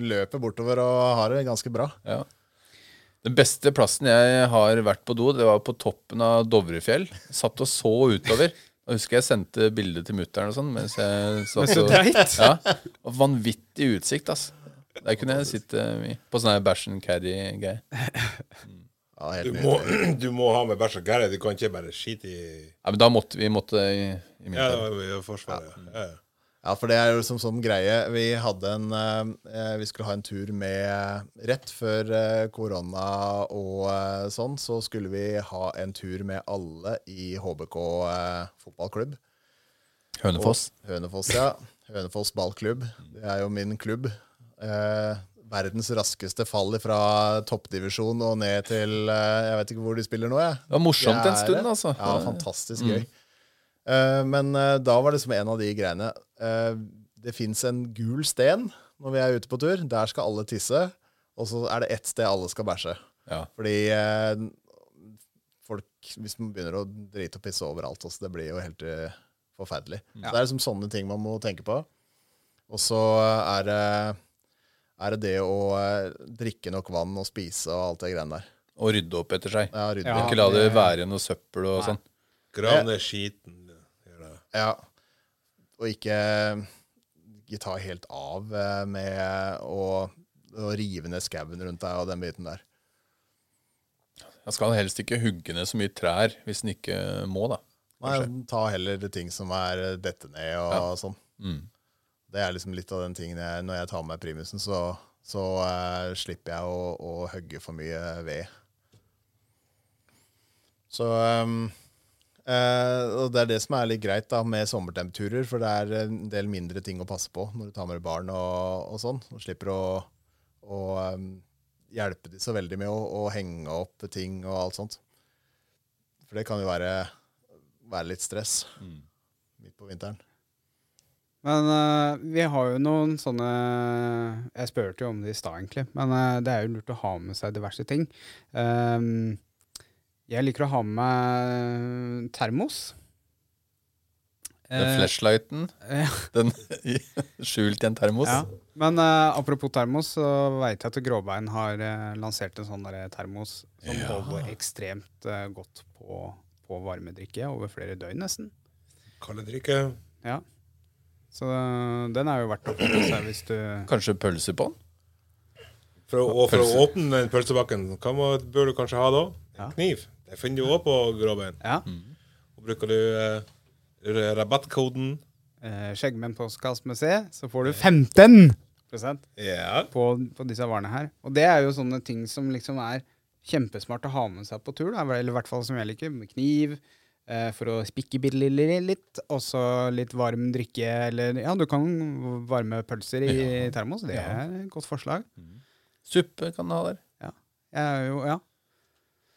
D: løper bortover og har det ganske bra.
B: Ja. Den beste plassen jeg har vært på do, det var på toppen av Dovrefjell. Satt og så utover. Jeg husker jeg sendte bilde til mutter'n og sånn mens jeg satt
A: Så
B: og ja, og Vanvittig utsikt, altså. Der kunne jeg sitte mye. På sånn her bæsj and carry-greie.
D: Ja, helt
C: Du må, du må ha med bæsj og gære. Du kan ikke bare skite i
B: Ja, men da måtte vi måtte i, i
C: Ja, det var jo Forsvaret. Ja. Ja.
D: Ja, for det er jo som sånn greie. Vi hadde en eh, Vi skulle ha en tur med Rett før eh, korona og eh, sånn, så skulle vi ha en tur med alle i HBK eh, fotballklubb.
B: Hønefoss.
D: Hønefoss, ja. Hønefoss ballklubb. Det er jo min klubb. Eh, verdens raskeste fall fra toppdivisjon og ned til eh, Jeg vet ikke hvor de spiller nå, jeg.
B: Det var morsomt en stund, altså.
D: Ja, fantastisk gøy. Eh, men eh, da var det som en av de greiene eh, Det fins en gul sten når vi er ute på tur. Der skal alle tisse. Og så er det ett sted alle skal bæsje.
B: Ja.
D: Fordi eh, folk Hvis man begynner å drite og pisse overalt, også, det blir jo helt forferdelig. Så det er liksom sånne ting man må tenke på. Og så er det er det det å eh, drikke nok vann og spise og alt det greiene der.
B: Og rydde opp etter seg.
D: Ja, rydde.
A: Ja.
B: Ikke la det være noe søppel og sånn.
C: Grav ned skiten.
D: Ja. Og ikke, ikke ta helt av eh, med å, å rive ned skauen rundt deg og den biten der.
B: Jeg skal helst ikke hugge ned så mye trær hvis en ikke må, da.
D: Nei, ta heller ting som er eh, dette ned og sånn.
B: Mm.
D: Det er liksom litt av den tingen jeg, Når jeg tar med primusen, så, så uh, slipper jeg å, å hogge for mye ved. Så um, uh, Og det er det som er litt greit da med sommertemperaturer, for det er en del mindre ting å passe på når du tar med deg barn og, og sånn. Og slipper å, å um, hjelpe de så veldig med å, å henge opp ting og alt sånt. For det kan jo være, være litt stress midt på vinteren.
A: Men uh, vi har jo noen sånne Jeg spurte jo om det i stad, egentlig. Men uh, det er jo lurt å ha med seg diverse ting. Um, jeg liker å ha med meg termos.
B: Den
A: Eh,
B: flashlighten,
A: ja.
B: den skjult i en termos.
A: Ja. Men uh, apropos termos, så veit jeg at Gråbein har uh, lansert en sånn der termos som
B: Ja.
A: holder ekstremt uh, godt på, på varmedrikke over flere døgn, nesten.
C: Kalde drikke.
A: Ja. Så den er jo verdt å få med seg hvis du
B: Kanskje pølse på den?
C: For, å- og for
B: Pølse.
C: å åpne den pølsebakken, hva må, bør du kanskje ha da?
A: Ja.
C: En kniv. Det finner du òg på Gråbein.
A: Ja.
C: Og bruker du eh, rabattkoden
A: Eh, Skjeggmenn postkass med C, så får du 15
C: Ja.
A: på, på disse varene her. Og det er jo sånne ting som liksom er kjempesmart å ha med seg på tur. Da. Eller i hvert fall som jeg liker. Med kniv. Eh, for å spikke bitte litt. Og så litt varm drikke. Eller ja, du kan varme pølser i termos. Det er et godt forslag.
B: Suppe kan du ha der.
A: Ja. jo, ja.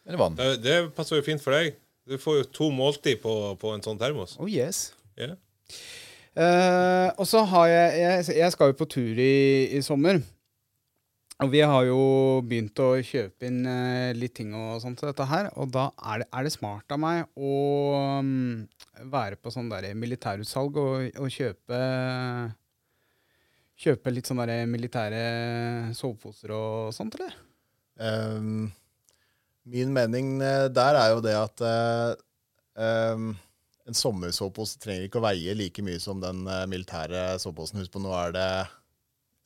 B: Eller vann.
C: Det, det passer jo fint for deg. Du får jo to måltid på, på en sånn termos.
A: Oh yes.
C: Yeah.
A: Uh, og så har jeg, jeg Jeg skal jo på tur i, i sommer. Og vi har jo begynt å kjøpe inn eh, litt ting og sånt til dette her. Og da er det, er det smart av meg å mm, være på sånn der militærutsalg og, og kjøpe Kjøpe litt sånne der militære soveposer og sånt, eller?
D: Um, min mening eh, der er jo det at uh, um, en sommersovepose trenger ikke å veie like mye som den militære soveposen. Husk på, nå er det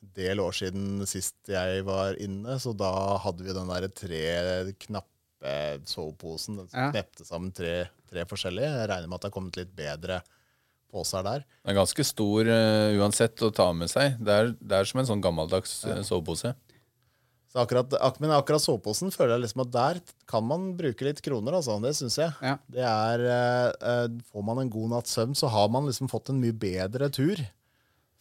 D: del år siden sist jeg var inne, så da hadde vi den der tre knappe soveposen. Den
A: Ja.
D: knepte sammen tre, tre forskjellige. Jeg regner med at det har kommet litt bedre poser der.
B: Den er ganske stor uh, uansett å ta med seg. Det er, det er som en sånn gammeldags ja. sovepose.
D: Så akkurat, ak men akkurat soveposen føler jeg liksom at der kan man bruke litt kroner, altså. Det syns jeg.
A: Ja.
D: Det er eh, eh, Får man en god natts søvn, så har man liksom fått en mye bedre tur.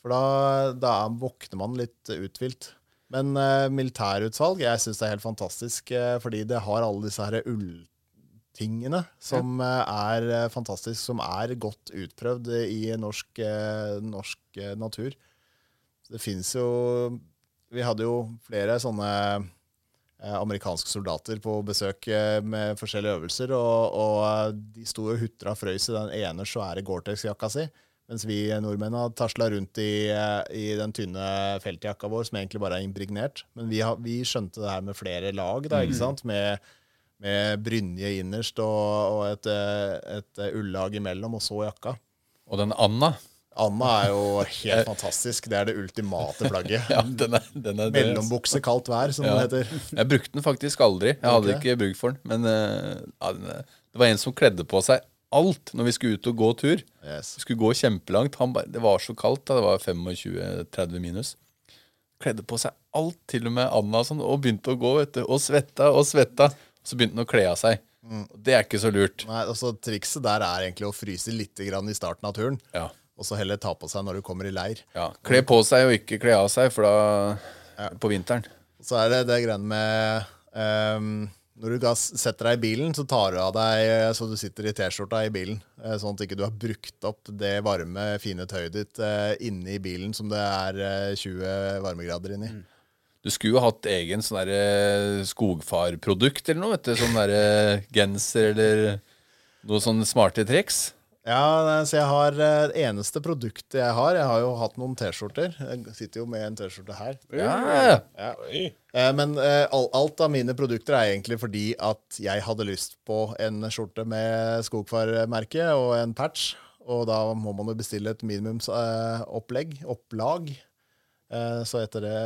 D: For da, da er- våkner man litt uthvilt. Men uh, militærutsalg, jeg syns det er helt fantastisk, uh, fordi det har alle disse her ulltingene som uh, er fantastisk, som er godt utprøvd i norsk, norsk natur. Det fins jo Vi hadde jo flere sånne amerikanske soldater på besøk med forskjellige øvelser, og, og de sto og hutra og frøys i den ene svære Gore-Tex-jakka si. Mens vi nordmenn har tasla rundt i, eh, i den tynne feltjakka vår, som egentlig bare er impregnert. Men vi, har, vi skjønte det her med flere lag, da, ikke sant? Med, med brynje innerst og, og et, eh, et eh, ullag imellom, og så jakka.
B: Og den Anna,
D: Anna er jo helt fantastisk. Det er det ultimate plagget.
B: ja, den er, den er.
D: Mellombukse, kaldt vær, som
B: Ja.
D: det heter.
B: Jeg brukte den faktisk aldri. Jeg hadde
D: okay.
B: ikke bruk for den. Men ja, det var en som kledde på seg alt når vi skulle ut og gå tur.
D: Yes.
B: Vi skulle gå kjempelangt. Han bare, det var så kaldt. da, Det var 25-30 minus. Kledde på seg alt, til og med Anna, og sånn, og begynte å gå. vet du, Og svetta og svetta. Så begynte han å kle av seg. Mm. Det er ikke så lurt.
D: Nei, altså Trikset der er egentlig å fryse litt grann i starten av turen,
B: Ja,
D: og så heller ta på seg når du kommer i leir.
B: ja. Kle på seg og ikke kle av seg, for da På vinteren.
D: Så er det det greiene med ehm, Når du setter deg i bilen, så tar du av deg eh, så du sitter i T-skjorta i bilen. eh, Sånn at du ikke har brukt opp det varme, fine tøyet ditt inni inne i bilen som det er eh, 20 varmegrader inni.
B: Du skulle jo hatt egen sånn skogfarprodukt eller noe. vet du, Sånn derre genser eller noe sånn smarte triks.
D: Ja, så jeg har eh, Det eneste produktet jeg har Jeg har jo hatt noen T-skjorter. Jeg sitter jo med en T-skjorte her.
B: Ja,
D: Ja. Eh, Men eh, alt av mine produkter er egentlig fordi at jeg hadde lyst på en skjorte med Skogfar-merke og en patch. Og da må man jo bestille et minimumsopplegg, opplag. Eh, Så etter det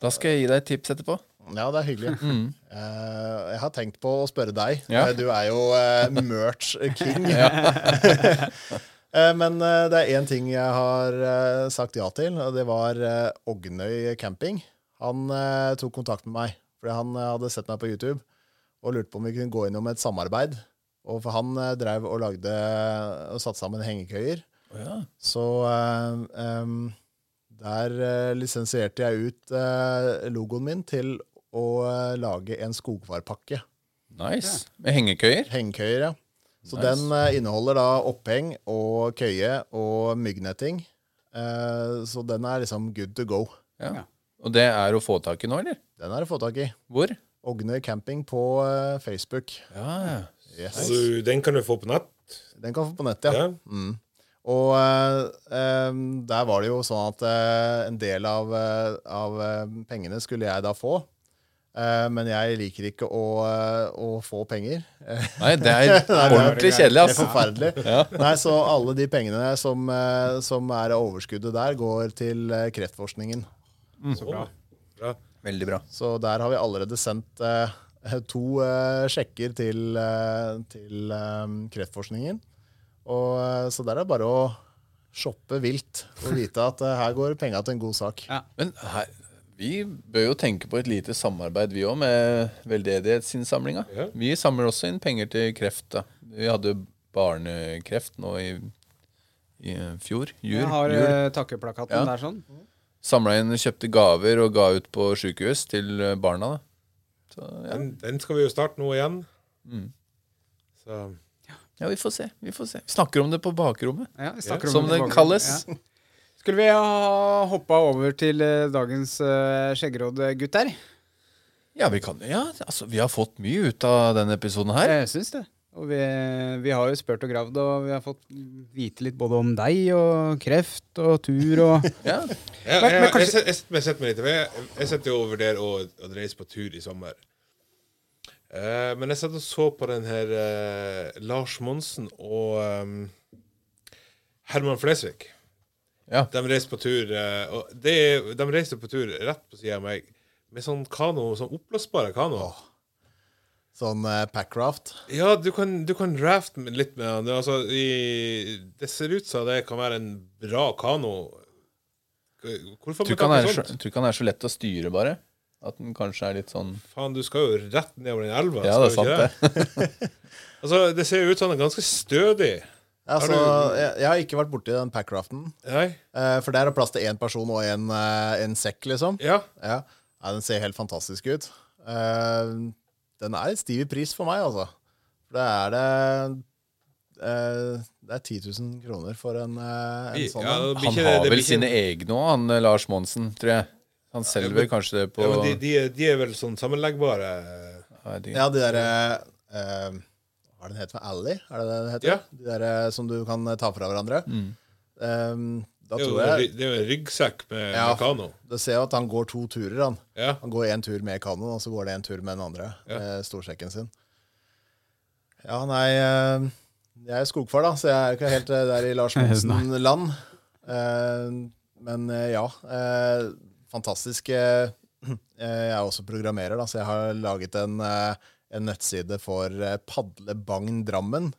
B: Da skal jeg gi deg et tips etterpå.
D: Ja, det er hyggelig. Eh, Jeg har tenkt på å spørre deg.
B: Ja.
D: Eh, Du er jo uh, merch king. uh, Men det er én ting jeg har sagt ja til, og det var Ognøy camping. Han tok kontakt med meg, fordi han hadde sett meg på YouTube og lurte på om vi kunne gå innom et samarbeid. Og for han drev og lagde og satte sammen hengekøyer.
B: Ja.
D: Så em, der lisensierte jeg ut logoen min til å uh, lage en skogvarpakke.
B: Nice. Med hengekøyer.
D: Hengekøyer, ja. Så
B: Nice.
D: den uh, inneholder da oppheng og køye og myggnetting. Uh, så den er liksom good to go.
B: Ja. Og det er å få tak i nå, eller?
D: Den er å få tak i.
B: Hvor?
D: Ogne camping på eh, Facebook.
B: Ja, ja.
D: Yes.
C: Så den kan du få på nett?
D: Den kan du få på nett, ja.
C: Ja.
D: Og eh, der var det jo sånn at eh, en del av, eh, av eh, pengene skulle jeg da få. Eh, men jeg liker ikke å, eh, å få penger.
B: Nei, det er ordentlig kjedelig. Altså.
D: Det er forferdelig.
B: Ja.
D: Nei, Så alle de pengene som, eh, som, er overskuddet der, går til kreftforskningen. Mm.
A: Så bra.
C: bra.
B: Veldig bra.
D: Så der har vi allerede sendt uh, to uh, sjekker til, uh, til um, kreftforskningen. Og, så der er det bare å shoppe vilt og vite at her går penga til en god sak.
A: Ja.
B: Men her vi bør jo tenke på et lite samarbeid vi òg, med veldedighetsinnsamlinga.
C: Ja.
B: Vi samler også inn penger til kreft. da. Vi hadde barnekreft nå i, i fjor. Jul.
A: Jeg har
B: jul.
A: Eh, takkeplakaten
B: ja.
A: der sånn.
B: Samla inn, kjøpte gaver og ga ut på sjukehus til eh, barna. da. Så, ja.
C: den, den, skal vi jo starte nå igjen.
B: Mm.
C: Så...
B: Ja, vi får se. Vi får se. Vi snakker om det på bakrommet,
A: ja,
B: som det,
A: det
B: kalles.
A: Ja. Skulle vi ha hoppa over til eh, dagens eh, skjeggeråd, eh, gutter?
B: Ja, vi kan ja, altså, vi har fått mye ut av denne episoden her.
A: Jeg syns det. Og vi, vi, har jo spurt og gravd, og vi har fått vite litt både om deg og kreft og tur og
B: ja.
C: ja,
A: men, men kanskje...
C: jeg, jeg, setter meg litt jeg, jeg setter jo og vurderer å, å reise på tur i sommer. Uh, men jeg satt og så på den her uh, Lars Monsen og um, Herman Flesvig.
B: Ja.
C: De reiste på tur eh, og det, De reiste på tur rett på sida av meg med sånn kano, sånn oppblåsbare kano Oh.
D: Sånn eh, packraft?
C: Ja, du kan, du kan rafte litt med den. Altså, i, det ser ut som det kan være en bra kano. Hvorfor
B: tror ikke han, er så lett å styre, bare? At den kanskje er litt sånn
C: Faen, du skal jo rett nedover den elva.
B: Ja, det er sant, det.
C: altså, det ser jo ut som han er ganske stødig.
D: Altså, jeg, jeg, har ikke vært borti den packraften. Eh, for der er plass til én person og en, eh, en sekk, liksom.
C: Ja.
D: ja. Nei, den ser helt fantastisk ut. Eh, den er stiv i pris for meg, altså. For det er det eh, Det er 10 000 kroner for en, eh, en sånn
C: ja.
B: Han har vel sine egne òg, han eh, Lars Monsen, tror jeg. Han selger vel ja, kanskje det på
C: ja, men de, de, de, er vel sånn sammenleggbare?
D: Ja, de der hva er den heter? Ally? Er det det den heter?
C: Ja.
D: De der eh, som du kan eh, ta fra hverandre.
B: Mm.
D: Um,
C: det, er jo,
D: jeg,
C: det er jo en ryggsekk med,
D: ja,
C: med kano.
D: Du ser jo at han går to turer. Han
C: ja.
D: Han går én tur med kanoen, og så går det en tur med den andre.
C: Ja.
D: Med storsekken sin. Ja, nei ehm, Jeg er skogfar, da, så jeg er ikke helt der i Lars Monsen-land. Ehm, men ja. Fantastisk. Jeg er også programmerer, da, så jeg har laget en en nettside for eh, Padlebagn-Drammen.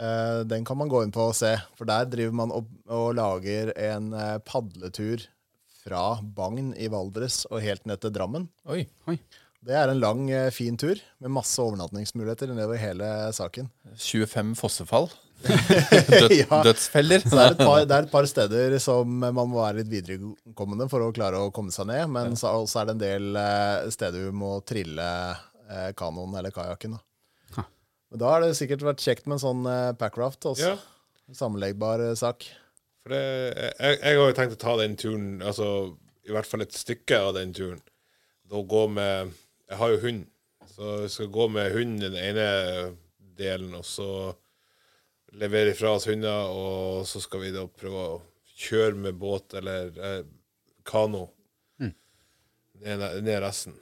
D: Eh, den kan man gå inn på og se, for der driver man opp og lager en eh, padletur fra Bagn i Valdres og helt ned til Drammen.
B: Oi, oi.
D: Det er en lang, fin tur med masse overnattingsmuligheter nedover hele saken.
B: 25 fossefall. Død,
D: ja.
B: Dødsfeller.
D: det, er par, det er, et par, steder som man må være litt viderekommende for å klare å komme seg ned. Men så, er det en del steder vi må trille eh, kanoen eller kajakken. Da. da har det sikkert vært kjekt med en sånn eh, packraft. Også.
C: Ja.
D: Sammenleggbar eh, sak.
C: For det, jeg, jeg har jo tenkt å ta den turen, altså i hvert fall et stykke av den turen. Da gå med Jeg har jo hund, så jeg skal gå med hunden den ene delen, og så levere ifra oss hunder, og så skal vi da prøve å kjøre med båt eller eh, kano mm. ned, ned resten.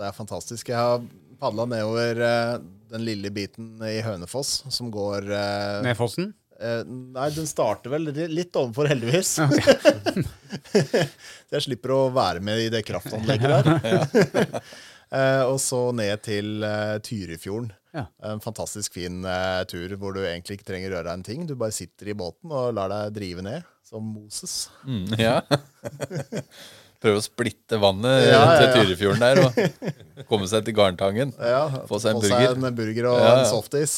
D: Det er fantastisk. Jeg har padla nedover eh, den lille biten i Hønefoss som går eh,
A: Nedfossen?
D: Uh, nei, den starter vel litt ovenfor, heldigvis. Okay. jeg slipper å være med i det kraftanlegget der. uh, og så ned til uh, Tyrifjorden.
A: Ja.
D: En fantastisk fin tur hvor du egentlig ikke trenger å gjøre en ting. Du bare sitter i båten og lar deg drive ned, som Moses.
B: Mm, ja. Prøve å splitte vannet
D: ja, ja,
B: til Tyrifjorden der og komme seg til Garntangen. få seg en burger.
D: Få
B: seg
D: en burger og en softis.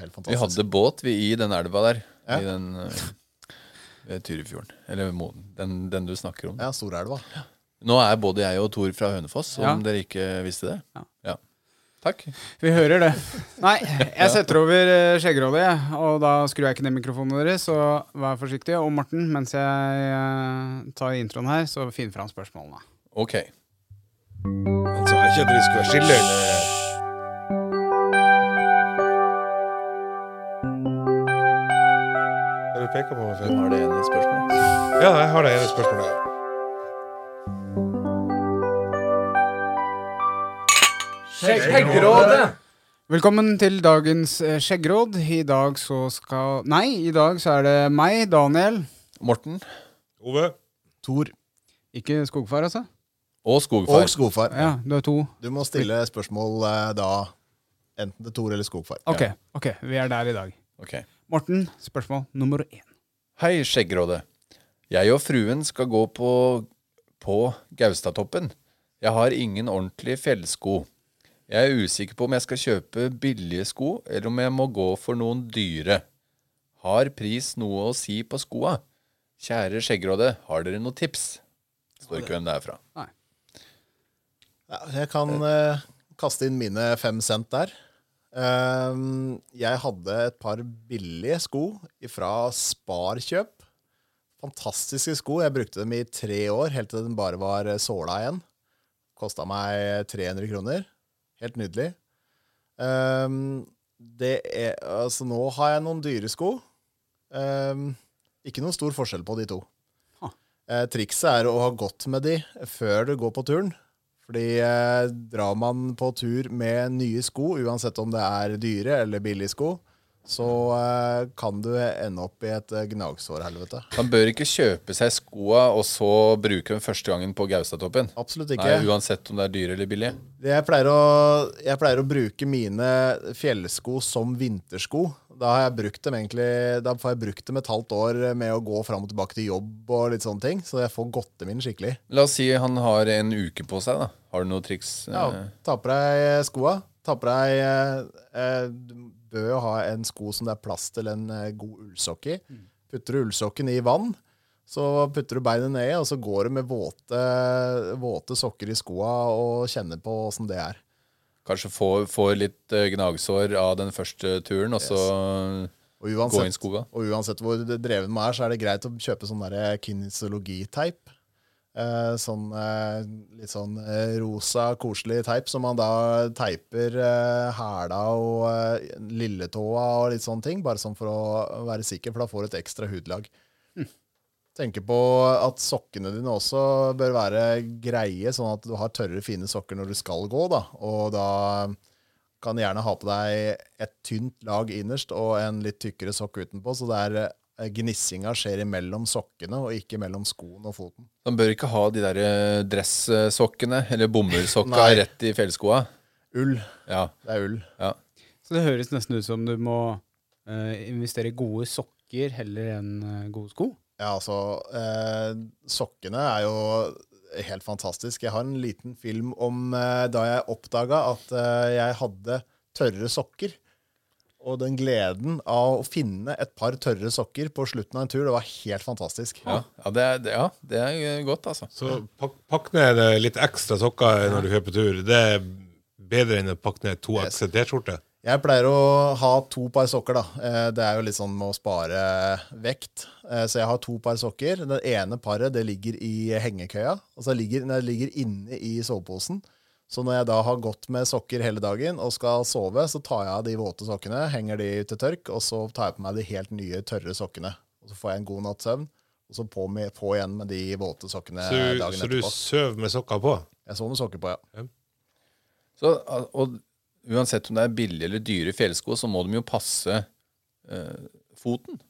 D: Helt fantastisk.
B: Vi hadde båt vi, i den elva der. I den uh, Tyrifjorden. Eller den, den, du snakker om.
D: Ja, Storelva.
B: Nå er både jeg og Tor fra Hønefoss, om dere ikke visste det.
A: Ja.
B: Takk.
A: Vi hører det. Nei, jeg setter over eh, skjeggerådet, og da skrur jeg ikke ned mikrofonen deres. Så vær forsiktig. Og Morten, mens jeg eh, tar introen her, så finn fram spørsmålene.
B: Ok.
C: Altså, ikke kjente vi skulle være stille. Har du peker på meg før?
B: Har du ene spørsmålet?
C: Ja, jeg har det ene spørsmålet.
B: Skjeggrådet!
A: Velkommen til dagens eh, skjeggråd. I dag så skal Nei, i dag så er det meg, Daniel.
B: Morten
C: Ove.
D: Tor
A: Ikke skogfar, altså?
B: og Skogfar.
D: og Skogfar.
A: Ja, du er to.
D: Du må stille spørsmål eh, da enten til Tor eller Skogfar.
A: Ok, ok, vi er der i dag.
B: Ok.
A: Morten, spørsmål nummer én.
B: Hei, Skjeggrådet. Jeg og fruen skal gå på, på Gaustatoppen. Jeg har ingen ordentlige fjellsko. Jeg er usikker på om jeg skal kjøpe billige sko, eller om jeg må gå for noen dyre. Har pris noe å si på skoa? Kjære Skjeggråde, har dere noen tips? Står ikke hvem det er fra.
D: Ja, jeg kan uh, kaste inn mine fem cent der. Ehm, jeg hadde et par billige sko fra Sparkjøp. Fantastiske sko. Jeg brukte dem i tre år, helt til den bare var eh, såla igjen. Kosta meg 300 kroner. Helt nydelig. Um, det er, altså, nå har jeg noen dyre sko. Um, ikke noen stor forskjell på de to.
A: Ah.
D: Eh, trikset er å ha gått med de før du går på turen. Fordi eh, drar man på tur med nye sko, uansett om det er dyre eller billige sko, så eh, kan du ende opp i et eh, gnagsårhelvete.
B: Man bør ikke kjøpe seg skoa og så bruke dem første gangen på Gaustatoppen.
D: Absolutt ikke.
B: Nei, uansett om det er dyre eller billige.
D: Jeg pleier, å, jeg pleier å bruke mine fjellsko som vintersko. Da har jeg brukt dem egentlig Da får jeg brukt dem et halvt år med å gå fram og tilbake til jobb og litt sånne ting. Så jeg får gått dem inn skikkelig.
B: La oss si han har en uke på seg, da. Har du noen triks?
D: Ja,
B: eh,
D: ta på deg skoa. Ta på deg eh, eh, bør jo ha en sko som det er plass til en eh, god ullsokk i. Putter du ullsokken i vann, så putter du beinet ned, og så går du med våte, våte sokker i skoa og kjenner på åssen det er.
B: Kanskje få, får litt eh, gnagsår av den første turen, og så
D: Og
B: gå inn
D: i
B: skoga.
D: og uansett hvor dreven man er, så er det greit å kjøpe sånn der kinesiologi-teip. Eh, sånn eh, litt sånn eh, rosa, koselig teip som man da teiper hæla og lilletåa og litt sånne ting, bare sånn for å være sikker, for da får du et ekstra hudlag. Tenker på at sokkene dine også bør være greie, sånn at du har tørre, fine sokker når du skal gå. da. Og da kan du gjerne ha på deg et tynt lag innerst og en litt tykkere sokk utenpå, så det er gnissinga skjer imellom sokkene og ikke mellom skoen og foten.
B: Man bør ikke ha de der dressokkene dresssokkene eller bomullssokka rett i fjellskoa.
D: Ull.
B: Ja,
D: Det er ull.
B: ja.
A: Så det høres nesten ut som du må uh, investere i gode sokker heller enn eh, gode sko.
D: Ja, altså uh, Sokkene er jo helt fantastisk. Jeg har en liten film om eh, da jeg oppdaga at eh, jeg hadde tørre sokker. Og den gleden av å finne et par tørre sokker på slutten av en tur, det var helt fantastisk.
B: Ja, ja, det, er, det, ja det er godt, altså.
C: Så pakk, pakk ned eh, litt ekstra sokker når du kjøper tur. Det er bedre enn å pakke ned to
D: Yes.
C: ekstra T-skjorter.
D: Jeg pleier å ha to par sokker, da. Eh, Det er jo litt sånn med å spare vekt. Eh, Så jeg har to par sokker. Det ene paret det ligger i hengekøya. Altså det ligger, det ligger inne i soveposen. Så når jeg da har gått med sokker hele dagen og skal sove, så tar jeg av de våte sokkene, henger de til tørk, og så tar jeg på meg de helt nye, tørre sokkene. Og så får jeg en god natts søvn, og så på, med, på igjen med de våte sokkene
C: Så, du-
D: dagen
C: så du
D: etterpå.
C: sover med sokker på?
D: Jeg sover med sokker på, ja.
B: Så, og uansett om det er billige eller dyre fjellsko, så må de jo passe eh, foten.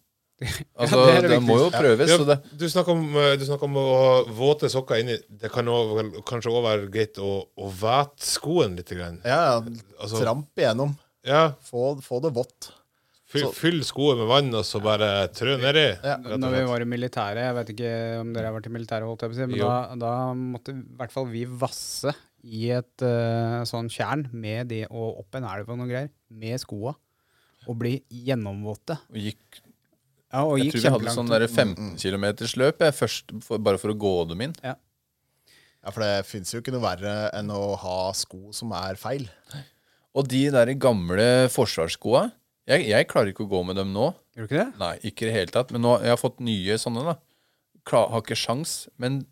B: Altså,
A: det er det
B: det, må jo prøves.
C: Ja,
B: Så det,
C: du, snakker om, eh, du snakker om å ha våte sokker inni. Det kan også, kanskje òg være greit å, å væte skoen litt. Grann.
D: Ja, ja.
C: Altså-
D: Tramp igjennom.
C: Ja,
D: Få, få det vått.
C: fyll, fyll skoen med vann, og så bare trø nedi.
D: Ja.
A: Når vi var i militæret, jeg vet ikke om dere har vært i militæret, men da, da måtte i hvert fall vi vasse i et uh, sånn tjern med de, og opp en elv og noen greier, med skoa, og bli gjennomvåte.
B: og gikk,
A: Ja, og
B: jeg
A: gikk
B: tror vi hadde
A: kjempelangt.
B: sånn der 15 km løp først, for, bare for å gå dem inn.
D: Ja, for det fins jo ikke noe verre enn å ha sko som er feil.
B: Og de der gamle forsvarsskoa jeg, jeg klarer ikke å gå med dem nå.
A: Gjør du ikke det?
B: Nei, ikke i det hele tatt. Men nå, jeg har fått nye sånne, da. Kla, har ikke sjans. Men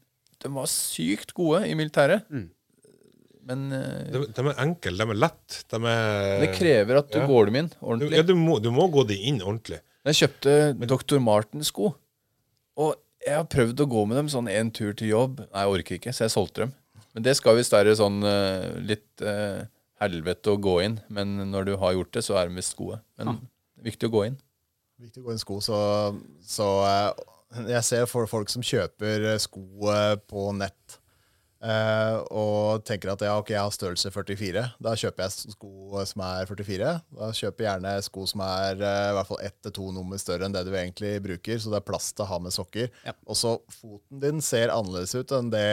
B: de var sykt gode i militæret.
A: Mm.
B: Men eh,
C: De, de er enkle, de er lette. De er
B: det krever at du
C: ja.
B: går dem inn ordentlig.
C: ja, du, må, du må gå de inn ordentlig.
B: Jeg kjøpte Dr. Martens-sko. Og jeg har prøvd å gå med dem sånn en tur til jobb. Nei, jeg orker ikke, så jeg solgte dem. Men det skal visst være sånn eh, litt uh, helvete å gå inn, men når du har gjort det, så er de visst gode. Men viktig å gå inn.
D: Viktig å gå inn sko, så, så uh, jeg ser for folk som kjøper sko på nett eh, og tenker at ja, ok, jeg har størrelse 44. Da kjøper jeg sko som er 44. Da kjøper jeg gjerne sko som er uh, i hvert fall ett til to nummer større enn det du egentlig bruker, så det er plass til å ha med sokker.
A: Ja.
D: Og så foten din ser annerledes ut enn det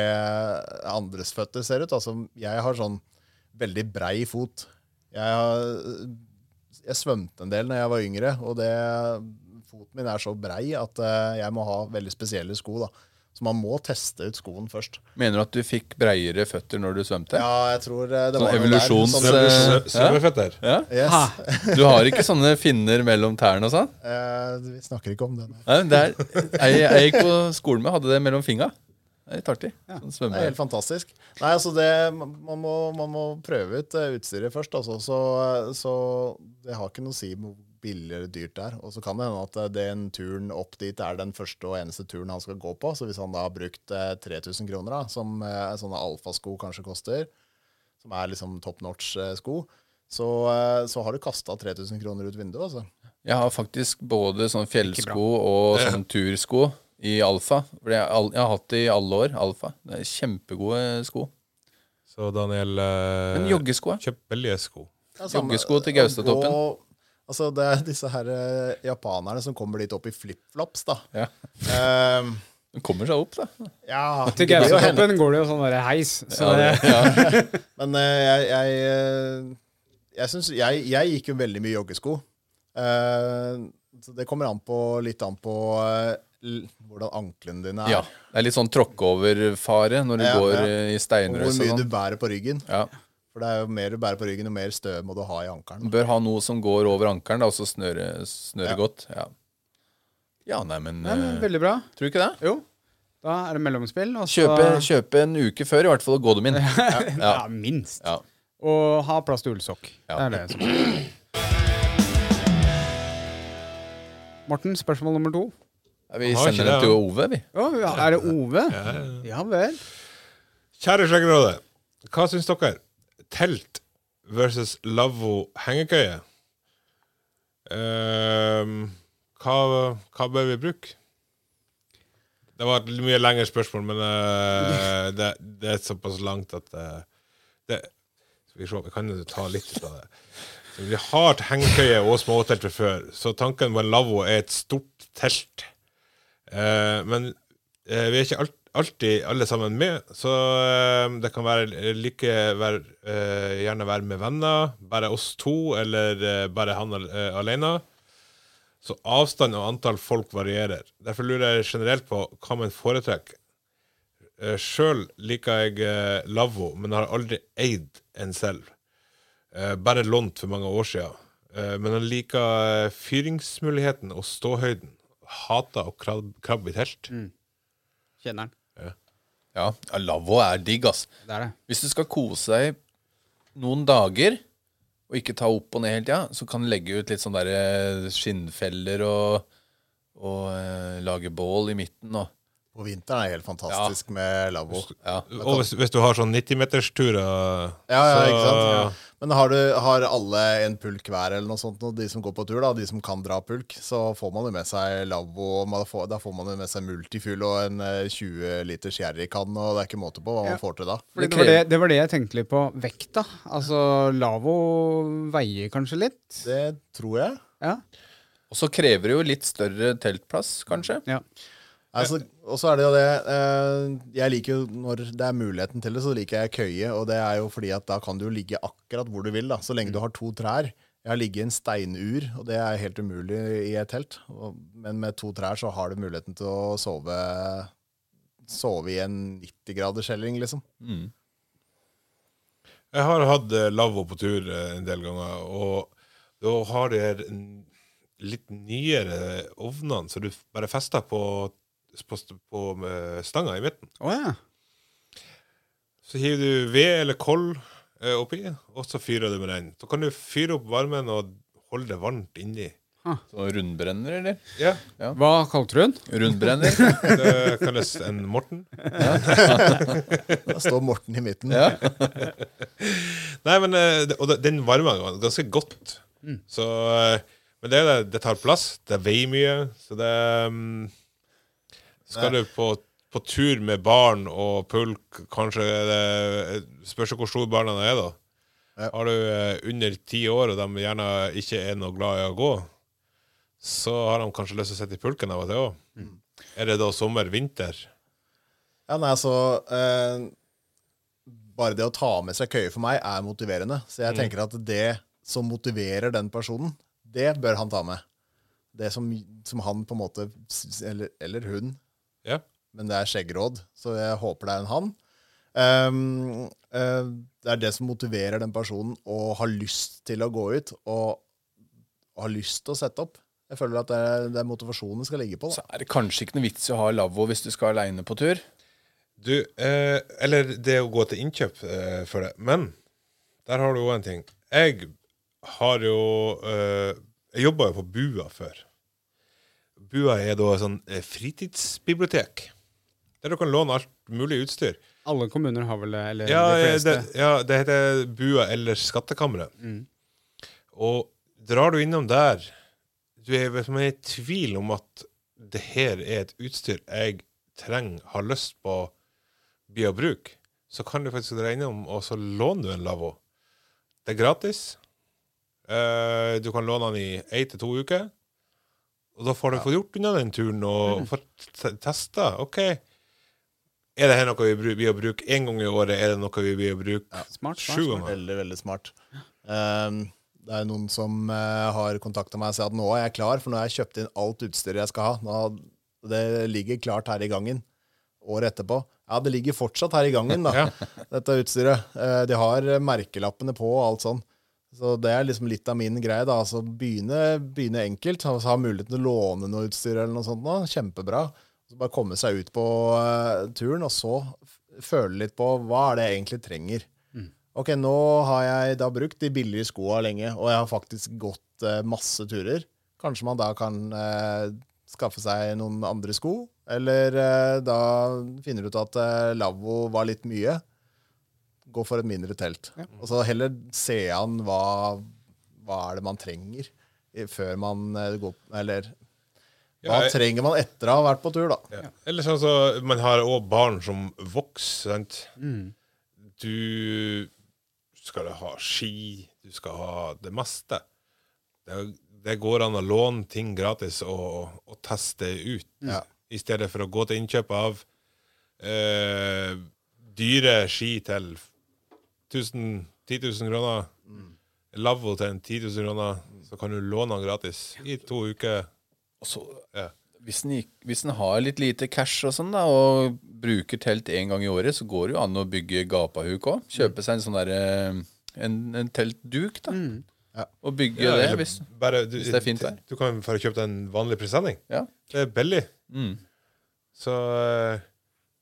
D: andres føtter ser ut. Altså, jeg har sånn veldig brei fot. Jeg har jeg svømte en del når jeg var yngre, og det, foten min er så brei at uh, jeg må ha veldig spesielle sko. da. Så man må teste ut skoen først.
B: Mener du at du fikk breiere føtter når du svømte?
D: Ja, jeg tror eh, det
B: Sånn
D: var
B: evolusjons-.
D: Sånn,
B: Eh,
C: Svø-
B: Ja?
D: yes.
B: Du har ikke sånne finner mellom tærne og sånn?
D: Eh, vi snakker ikke om det. nei.
B: Nei, det er, jeg, jeg gikk på skolen med, hadde det mellom fingra. Det er litt artig. Sånn
D: Det er helt fantastisk. Nei, altså det, man, må, man må prøve ut eh, utstyret først. Altså, så, så det har ikke noe å si hvor billig eller dyrt det er. Og så kan det hende at eh, den turen opp dit er den første og eneste turen han skal gå på. Så hvis han da har brukt eh, 3000 kroner, da, som eh, sånne alfasko kanskje koster, som er liksom top notch-sko, så, eh, så har du kasta 3000 kroner ut vinduet. altså.
B: Jeg har faktisk både sånn fjellsko og sånn tursko i alfa. For jeg, har jeg har hatt det i alle år. Alfa. Det er kjempegode sko.
C: Så Daniel uh,
B: Men joggesko? ja.
C: Kjøp billige sko.
D: Ja,
B: Joggesko til Gaustatoppen.
D: Altså, det er disse her eh, japanerne som kommer dit opp i flipflops, da.
B: Ja.
D: Um,
B: Den kommer seg opp, da.
D: ja,
A: Til
D: det blir jo
A: går det jo sånn der heis. Så
B: Ja,
A: det.
D: Men eh, jeg, jeg, eh, jeg, synes, jeg, jeg gikk jo veldig mye joggesko. Eh, så det kommer an på, litt an på eh, l- hvordan anklene dine er.
B: ja. Det er litt sånn tråkkeover-fare når du
D: Ja,
B: går
D: ja.
B: eh, i
D: Og
B: steinrøys
D: hvor
B: og
D: mye du
B: sånn.
D: bærer på ryggen.
B: Ja.
D: For det er jo mer du bærer på ryggen, jo mer støv må du ha i ankelen.
B: Bør ha noe som går over ankelen, og så snøre, snøre
D: Ja.
B: godt. Ja. ja, nei, men,
A: Nei, men
B: eh,
A: veldig bra.
B: Tror du ikke det?
A: Jo. Da er det mellomspill. Og så,
B: Kjøpe, kjøpe en uke før, i hvert fall, og gå dem inn.
A: ja.
B: Ja.
A: minst.
B: Ja.
A: Og ha plass til ullsokk.
B: Ja.
A: Det er det som er. Morten, spørsmål nummer to.
B: Ja, Vi sender den
C: det,
B: til. Ove, vi.
A: Oh, ja, er det Ove?
C: Ja, ja.
A: Ja vel.
C: Kjære Skjeggerådet, hva syns dere? Telt versus lavvo hengekøye? Uh, hva, hva bør vi bruke? Det var et mye lengre spørsmål, men uh, det, det er såpass langt at uh, det, Skal vi se, vi kan jo ta litt av det. Så vi har hengekøye og småtelt fra før, så tanken på en lavvo er et stort telt. Eh, men vi er ikke alt, alltid alle sammen med, så eh, det kan være like være, eh, gjerne være med venner, bare oss to, eller eh, bare han al- alene. Så avstand og antall folk varierer. Derfor lurer jeg generelt på hva man foretrekker. Sjøl liker jeg lavvo, men har aldri eid en selv. Bare lånt for mange år. Eh, men han liker fyringsmuligheten og ståhøyden. Hater å krab krabbe i telt.
A: Kjenner den.
B: Ja, ja, lavvo er digg, ass.
A: Det er det.
B: Hvis du skal kose deg noen dager, og ikke ta opp og ned hele tida, så kan du legge ut litt sånn der skinnfeller og, og eh, lage bål i midten. Og,
D: På vinteren er det helt fantastisk med lavvo.
B: ja.
C: Og hvis, hvis du har sånn 90-metersturer
D: Ja, ja,
C: så-
D: ikke sant? Men har, du, har alle en pulk hver, eller noe sånt, og de som går på tur, da, de som kan dra pulk, så får man jo med seg lavvo. Da får man jo med seg multifull og en eh, 20 liters sherrykann, og det er ikke måte på hva
A: Ja.
D: man får til da.
B: Det
A: det, var det, det var det jeg tenkte litt på. Vekta. Altså, lavvo veier kanskje litt.
D: Det tror jeg.
A: Ja.
B: Og så krever det jo litt større teltplass, kanskje.
A: ja.
D: Altså, og så er det jo det eh, Jeg liker jo når det er muligheten til det, så liker jeg køye. Og det er jo fordi at da kan du ligge akkurat hvor du vil, da, så lenge du har to trær. Jeg har ligget i en steinur, og det er helt umulig i et telt. Men med to trær så har du muligheten til å sove Sove i en 90-graderskjelling, liksom.
B: Mm.
C: Jeg har hatt eh, lavvo på tur eh, en del ganger, og da har de litt nyere ovnene, så du bare fester på, på, på med stanga i midten.
A: Å ja.
C: Så hiver du ved eller koll eh, oppi, og så fyrer du med den. Så kan du fyre opp varmen og holde det varmt inni.
B: Så rundbrenner, eller?
C: Ja,
A: Hva kalte du den?
B: Rundbrenner.
C: det kalles en Morten.
D: Da står Morten i midten.
B: Ja.
C: Nei, men eh, Og den varmer ganske godt. Så eh, Men det, det, det tar plass. Det veier mye. Så det mm, Skal du på, på tur med barn og pulk, kanskje det Spørs hvor store barna er, da.
D: Ja.
C: Har du eh, under ti år, og de gjerne ikke er noe glad i å gå, så har de kanskje lyst til å sitte i pulken av og til òg. Er det da sommer-vinter?
D: Ja, nei, altså eh, Bare det å ta med seg køye for meg er motiverende. Så jeg tenker at det som motiverer den personen, det bør han ta med. Det som, som han på en måte Eller, eller hun,
C: Ja.
D: men det er skjeggråd, så jeg håper det er en han. Um, uh, det er det som motiverer den personen å ha lyst til å gå ut og, ha lyst til å sette opp. Jeg føler at det er, det er motivasjonen skal ligge på.
B: Så er det kanskje ikke noe vits i å ha lavvo hvis du skal aleine på tur.
C: Du, eh, eller det å gå til innkjøp eh, for det. Men der har du òg en ting. Jeg har jo eh, Jeg jobba jo på Bua før. Bua er da sånn eh, fritidsbibliotek. Der du kan låne alt mulig utstyr.
A: Alle kommuner har vel det, eller
C: Ja,
A: de
C: det, ja, det heter Bua eller Skattkammeret.
A: Mm.
C: Og drar du innom der Du er er i tvil om at det her er et utstyr jeg trenger, har lyst på å bli å bruke, så kan du faktisk dra innom, og så låner du en lavvo. Det er gratis. Uh, du kan låne den i én til to uker. Og da får du fått gjort unna den turen og fått te- testa. OK, er det her noe vi vil blir å bruke én gang i året? Er det noe vi blir å bruke
A: ja, smart,
C: sju
A: smart.
C: ganger?
D: Veldig, veldig smart. Um, det er noen som uh, har kontakta meg og sier at nå er jeg klar, for nå har jeg kjøpt inn alt utstyret jeg skal ha. Nå, det ligger klart her i gangen året etterpå. Ja, det ligger fortsatt her i gangen, da, dette utstyret. Uh, de har merkelappene på og alt sånn. Så det er liksom litt av min greie. da, altså Begynne, begynne enkelt. altså Ha muligheten til å låne noe utstyr eller noe sånt. Da. Kjempebra. Så bare komme seg ut på uh, turen, og så føle litt på hva er det jeg egentlig trenger. Ok, nå har jeg da brukt de billige skoa lenge, og jeg har faktisk gått uh, masse turer. Kanskje man da kan uh, skaffe seg noen andre sko, eller da finner du ut at lavvo var litt mye. Gå for et mindre telt. Og så heller se an hva, hva er det man trenger før man eh, går Eller hva
C: Ja, jeg-
D: trenger man etter å ha vært på tur, da?
C: Ja. Eller sånn så man har òg barn som vokser, sant. Du skal ha ski, du skal ha det meste. Det, det går an å låne ting gratis og, og teste ut,
D: Ja.
C: i stedet for å gå til innkjøp av eh, dyre ski til 1000, 10 000 kroner. Lavvo til en 10 000 kroner, så kan du låne den gratis i to uker.
B: Så,
C: Ja.
B: hvis, en, hvis en har litt lite cash og sånn, da, og bruker telt én gang i året, så går det jo an å bygge gapahuk òg. Kjøpe seg en sånn derre en, en teltduk, da.
D: Ja.
B: Og bygge
C: Ja,
B: det. Hvis,
C: bare, du,
B: hvis det er fint vær.
C: Du kan bare kjøpe deg en vanlig presenning.
B: ja.
C: Det er billig.
B: Mm.
C: Så eh,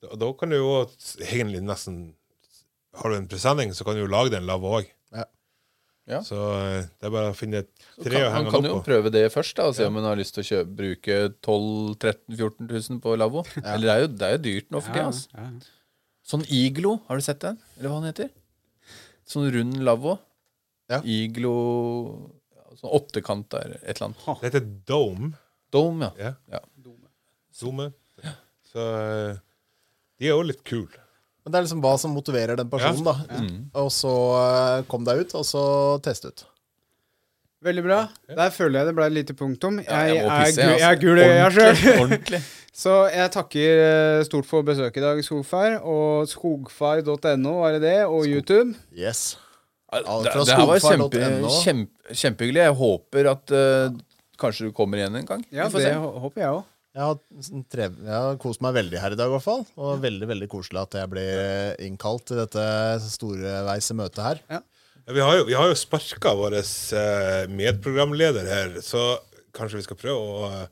C: da, da kan du jo egentlig nesten Har du en presenning, så kan du jo lage den lavvo òg.
D: Ja.
B: Ja.
C: Så eh, det er bare å finne et tre
B: kan,
C: å
B: man
C: henge
B: kan
C: den
B: jo
C: opp på.
B: prøve det først, da, og se om man har lyst til å kjøpe, bruke 12 13 14 000 på lavvo. Eller det er, jo, det er jo dyrt nå for tida. Altså.
A: Ja, ja.
B: Sånn iglo, har du sett den? Eller hva den heter? Sånn rund lavvo.
D: Ja.
B: Iglo Sånn åttekant der, et eller annet.
C: Det heter Dome.
B: Dome, ja.
C: Ja.
B: ja.
C: Zoome. Så eh, de er jo litt kule.
D: Men det er liksom hva som motiverer den personen, da. Og så eh, kom deg ut, og så test ut.
A: Veldig bra. Der føler jeg det ble et lite punktum.
B: Ja,
A: Jeg,
B: jeg
A: er,
B: pisse, jeg,
A: jeg er
B: altså.
A: gul i øya sjøl. Så jeg takker eh, stort for besøket i dag, Skogfar. Og skogfar.no, var det det? Og YouTube.
D: Yes.
B: Det,
D: fra
B: det her var kjempe, kjempe, kjempehyggelig. Jeg håper at uh, kanskje du kommer igjen en gang.
A: Ja, det
B: se.
A: håper jeg òg.
D: Jeg har, sånn trev, jeg har kost meg veldig her i dag, i hvert fall. Og veldig veldig koselig at jeg ble innkalt til dette storveise møtet her.
C: Ja, vi har jo, vi har jo sparka vår eh, medprogramleder her, så kanskje vi skal prøve å eh,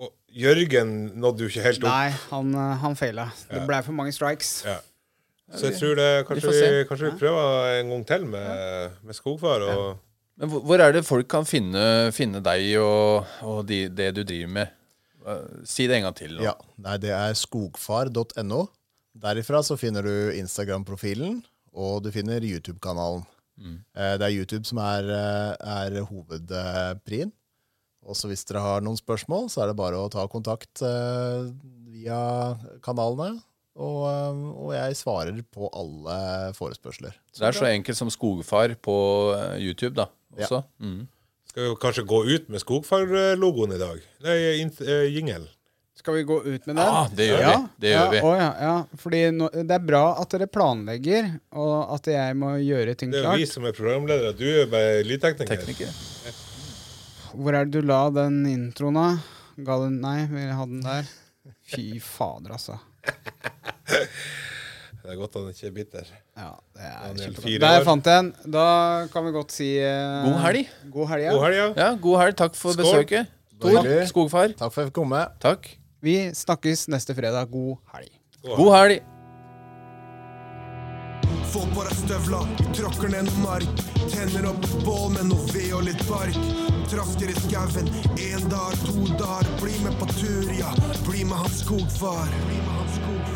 C: og Jørgen nådde jo ikke helt opp.
A: Nei, han, eh, han feila. Det ble for mange strikes.
C: Ja. Så jeg tror det, kanskje vi, kanskje vi prøver en gang til med, med skogfar. Og,
B: Men hvor, hvor er det folk kan finne, finne deg og, og de, det du driver med? Eh, Si det en gang til. nå.
D: Ja, nei, det er skogfar.no. Derifra så finner du Instagram-profilen, og du finner YouTube-kanalen. Mm. Det er YouTube som er, eh, er hovedprien. Og så hvis dere har noen spørsmål, så er det bare å ta kontakt eh, via kanalene. Og, eh, og jeg svarer på alle forespørsler.
B: Det er så enkelt som skogfar på eh, YouTube, da. Også. Mm.
C: Skal vi kanskje gå ut med Skogfar-logoen i dag? Nei, int- eh, jingle.
A: Skal vi gå ut med den?
B: Ja, det gjør vi. Det gjør
A: ja,
B: vi.
A: å ja, ja. Fordi no, det er bra at dere planlegger, og at jeg må gjøre ting klart.
C: Det er klart. vi som er programledere. Du er bare lydtekniker.
B: Tekniker.
A: Hvor er det du la den introen, da? Ga den Nei, vi hadde den der. Fy fader, altså.
C: Det er godt han ikke er bitter.
A: Ja, det er
C: Daniel,
A: kjempebra. Der fant jeg en. Da kan vi godt si eh,
B: God helg.
A: God helg, ja.
C: God helg, ja.
B: Ja, god helg. Takk for
C: Skål.
B: besøket. Tor, skogfar.
D: Takk for at jeg fikk komme.
B: Takk.
A: Vi snakkes neste fredag. God helg.
B: God helg.
E: Få på deg støvla, tråkker ned noe mark. Tenner opp et bål med noe ved og litt bark. Trasker i skauen, én dag, to dager. Bli med på tur, ja. Bli med han skogfar. Bli med han skogfar.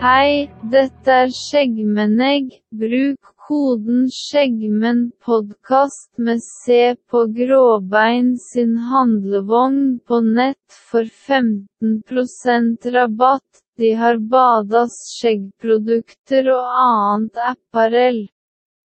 F: Hei, dette er Skjeggmennegg. Bruk koden SKjeggmennpodkast med C på Gråbein sin handlevogn på nett for 15% rabatt. De har badas skjeggprodukter og annet apparell.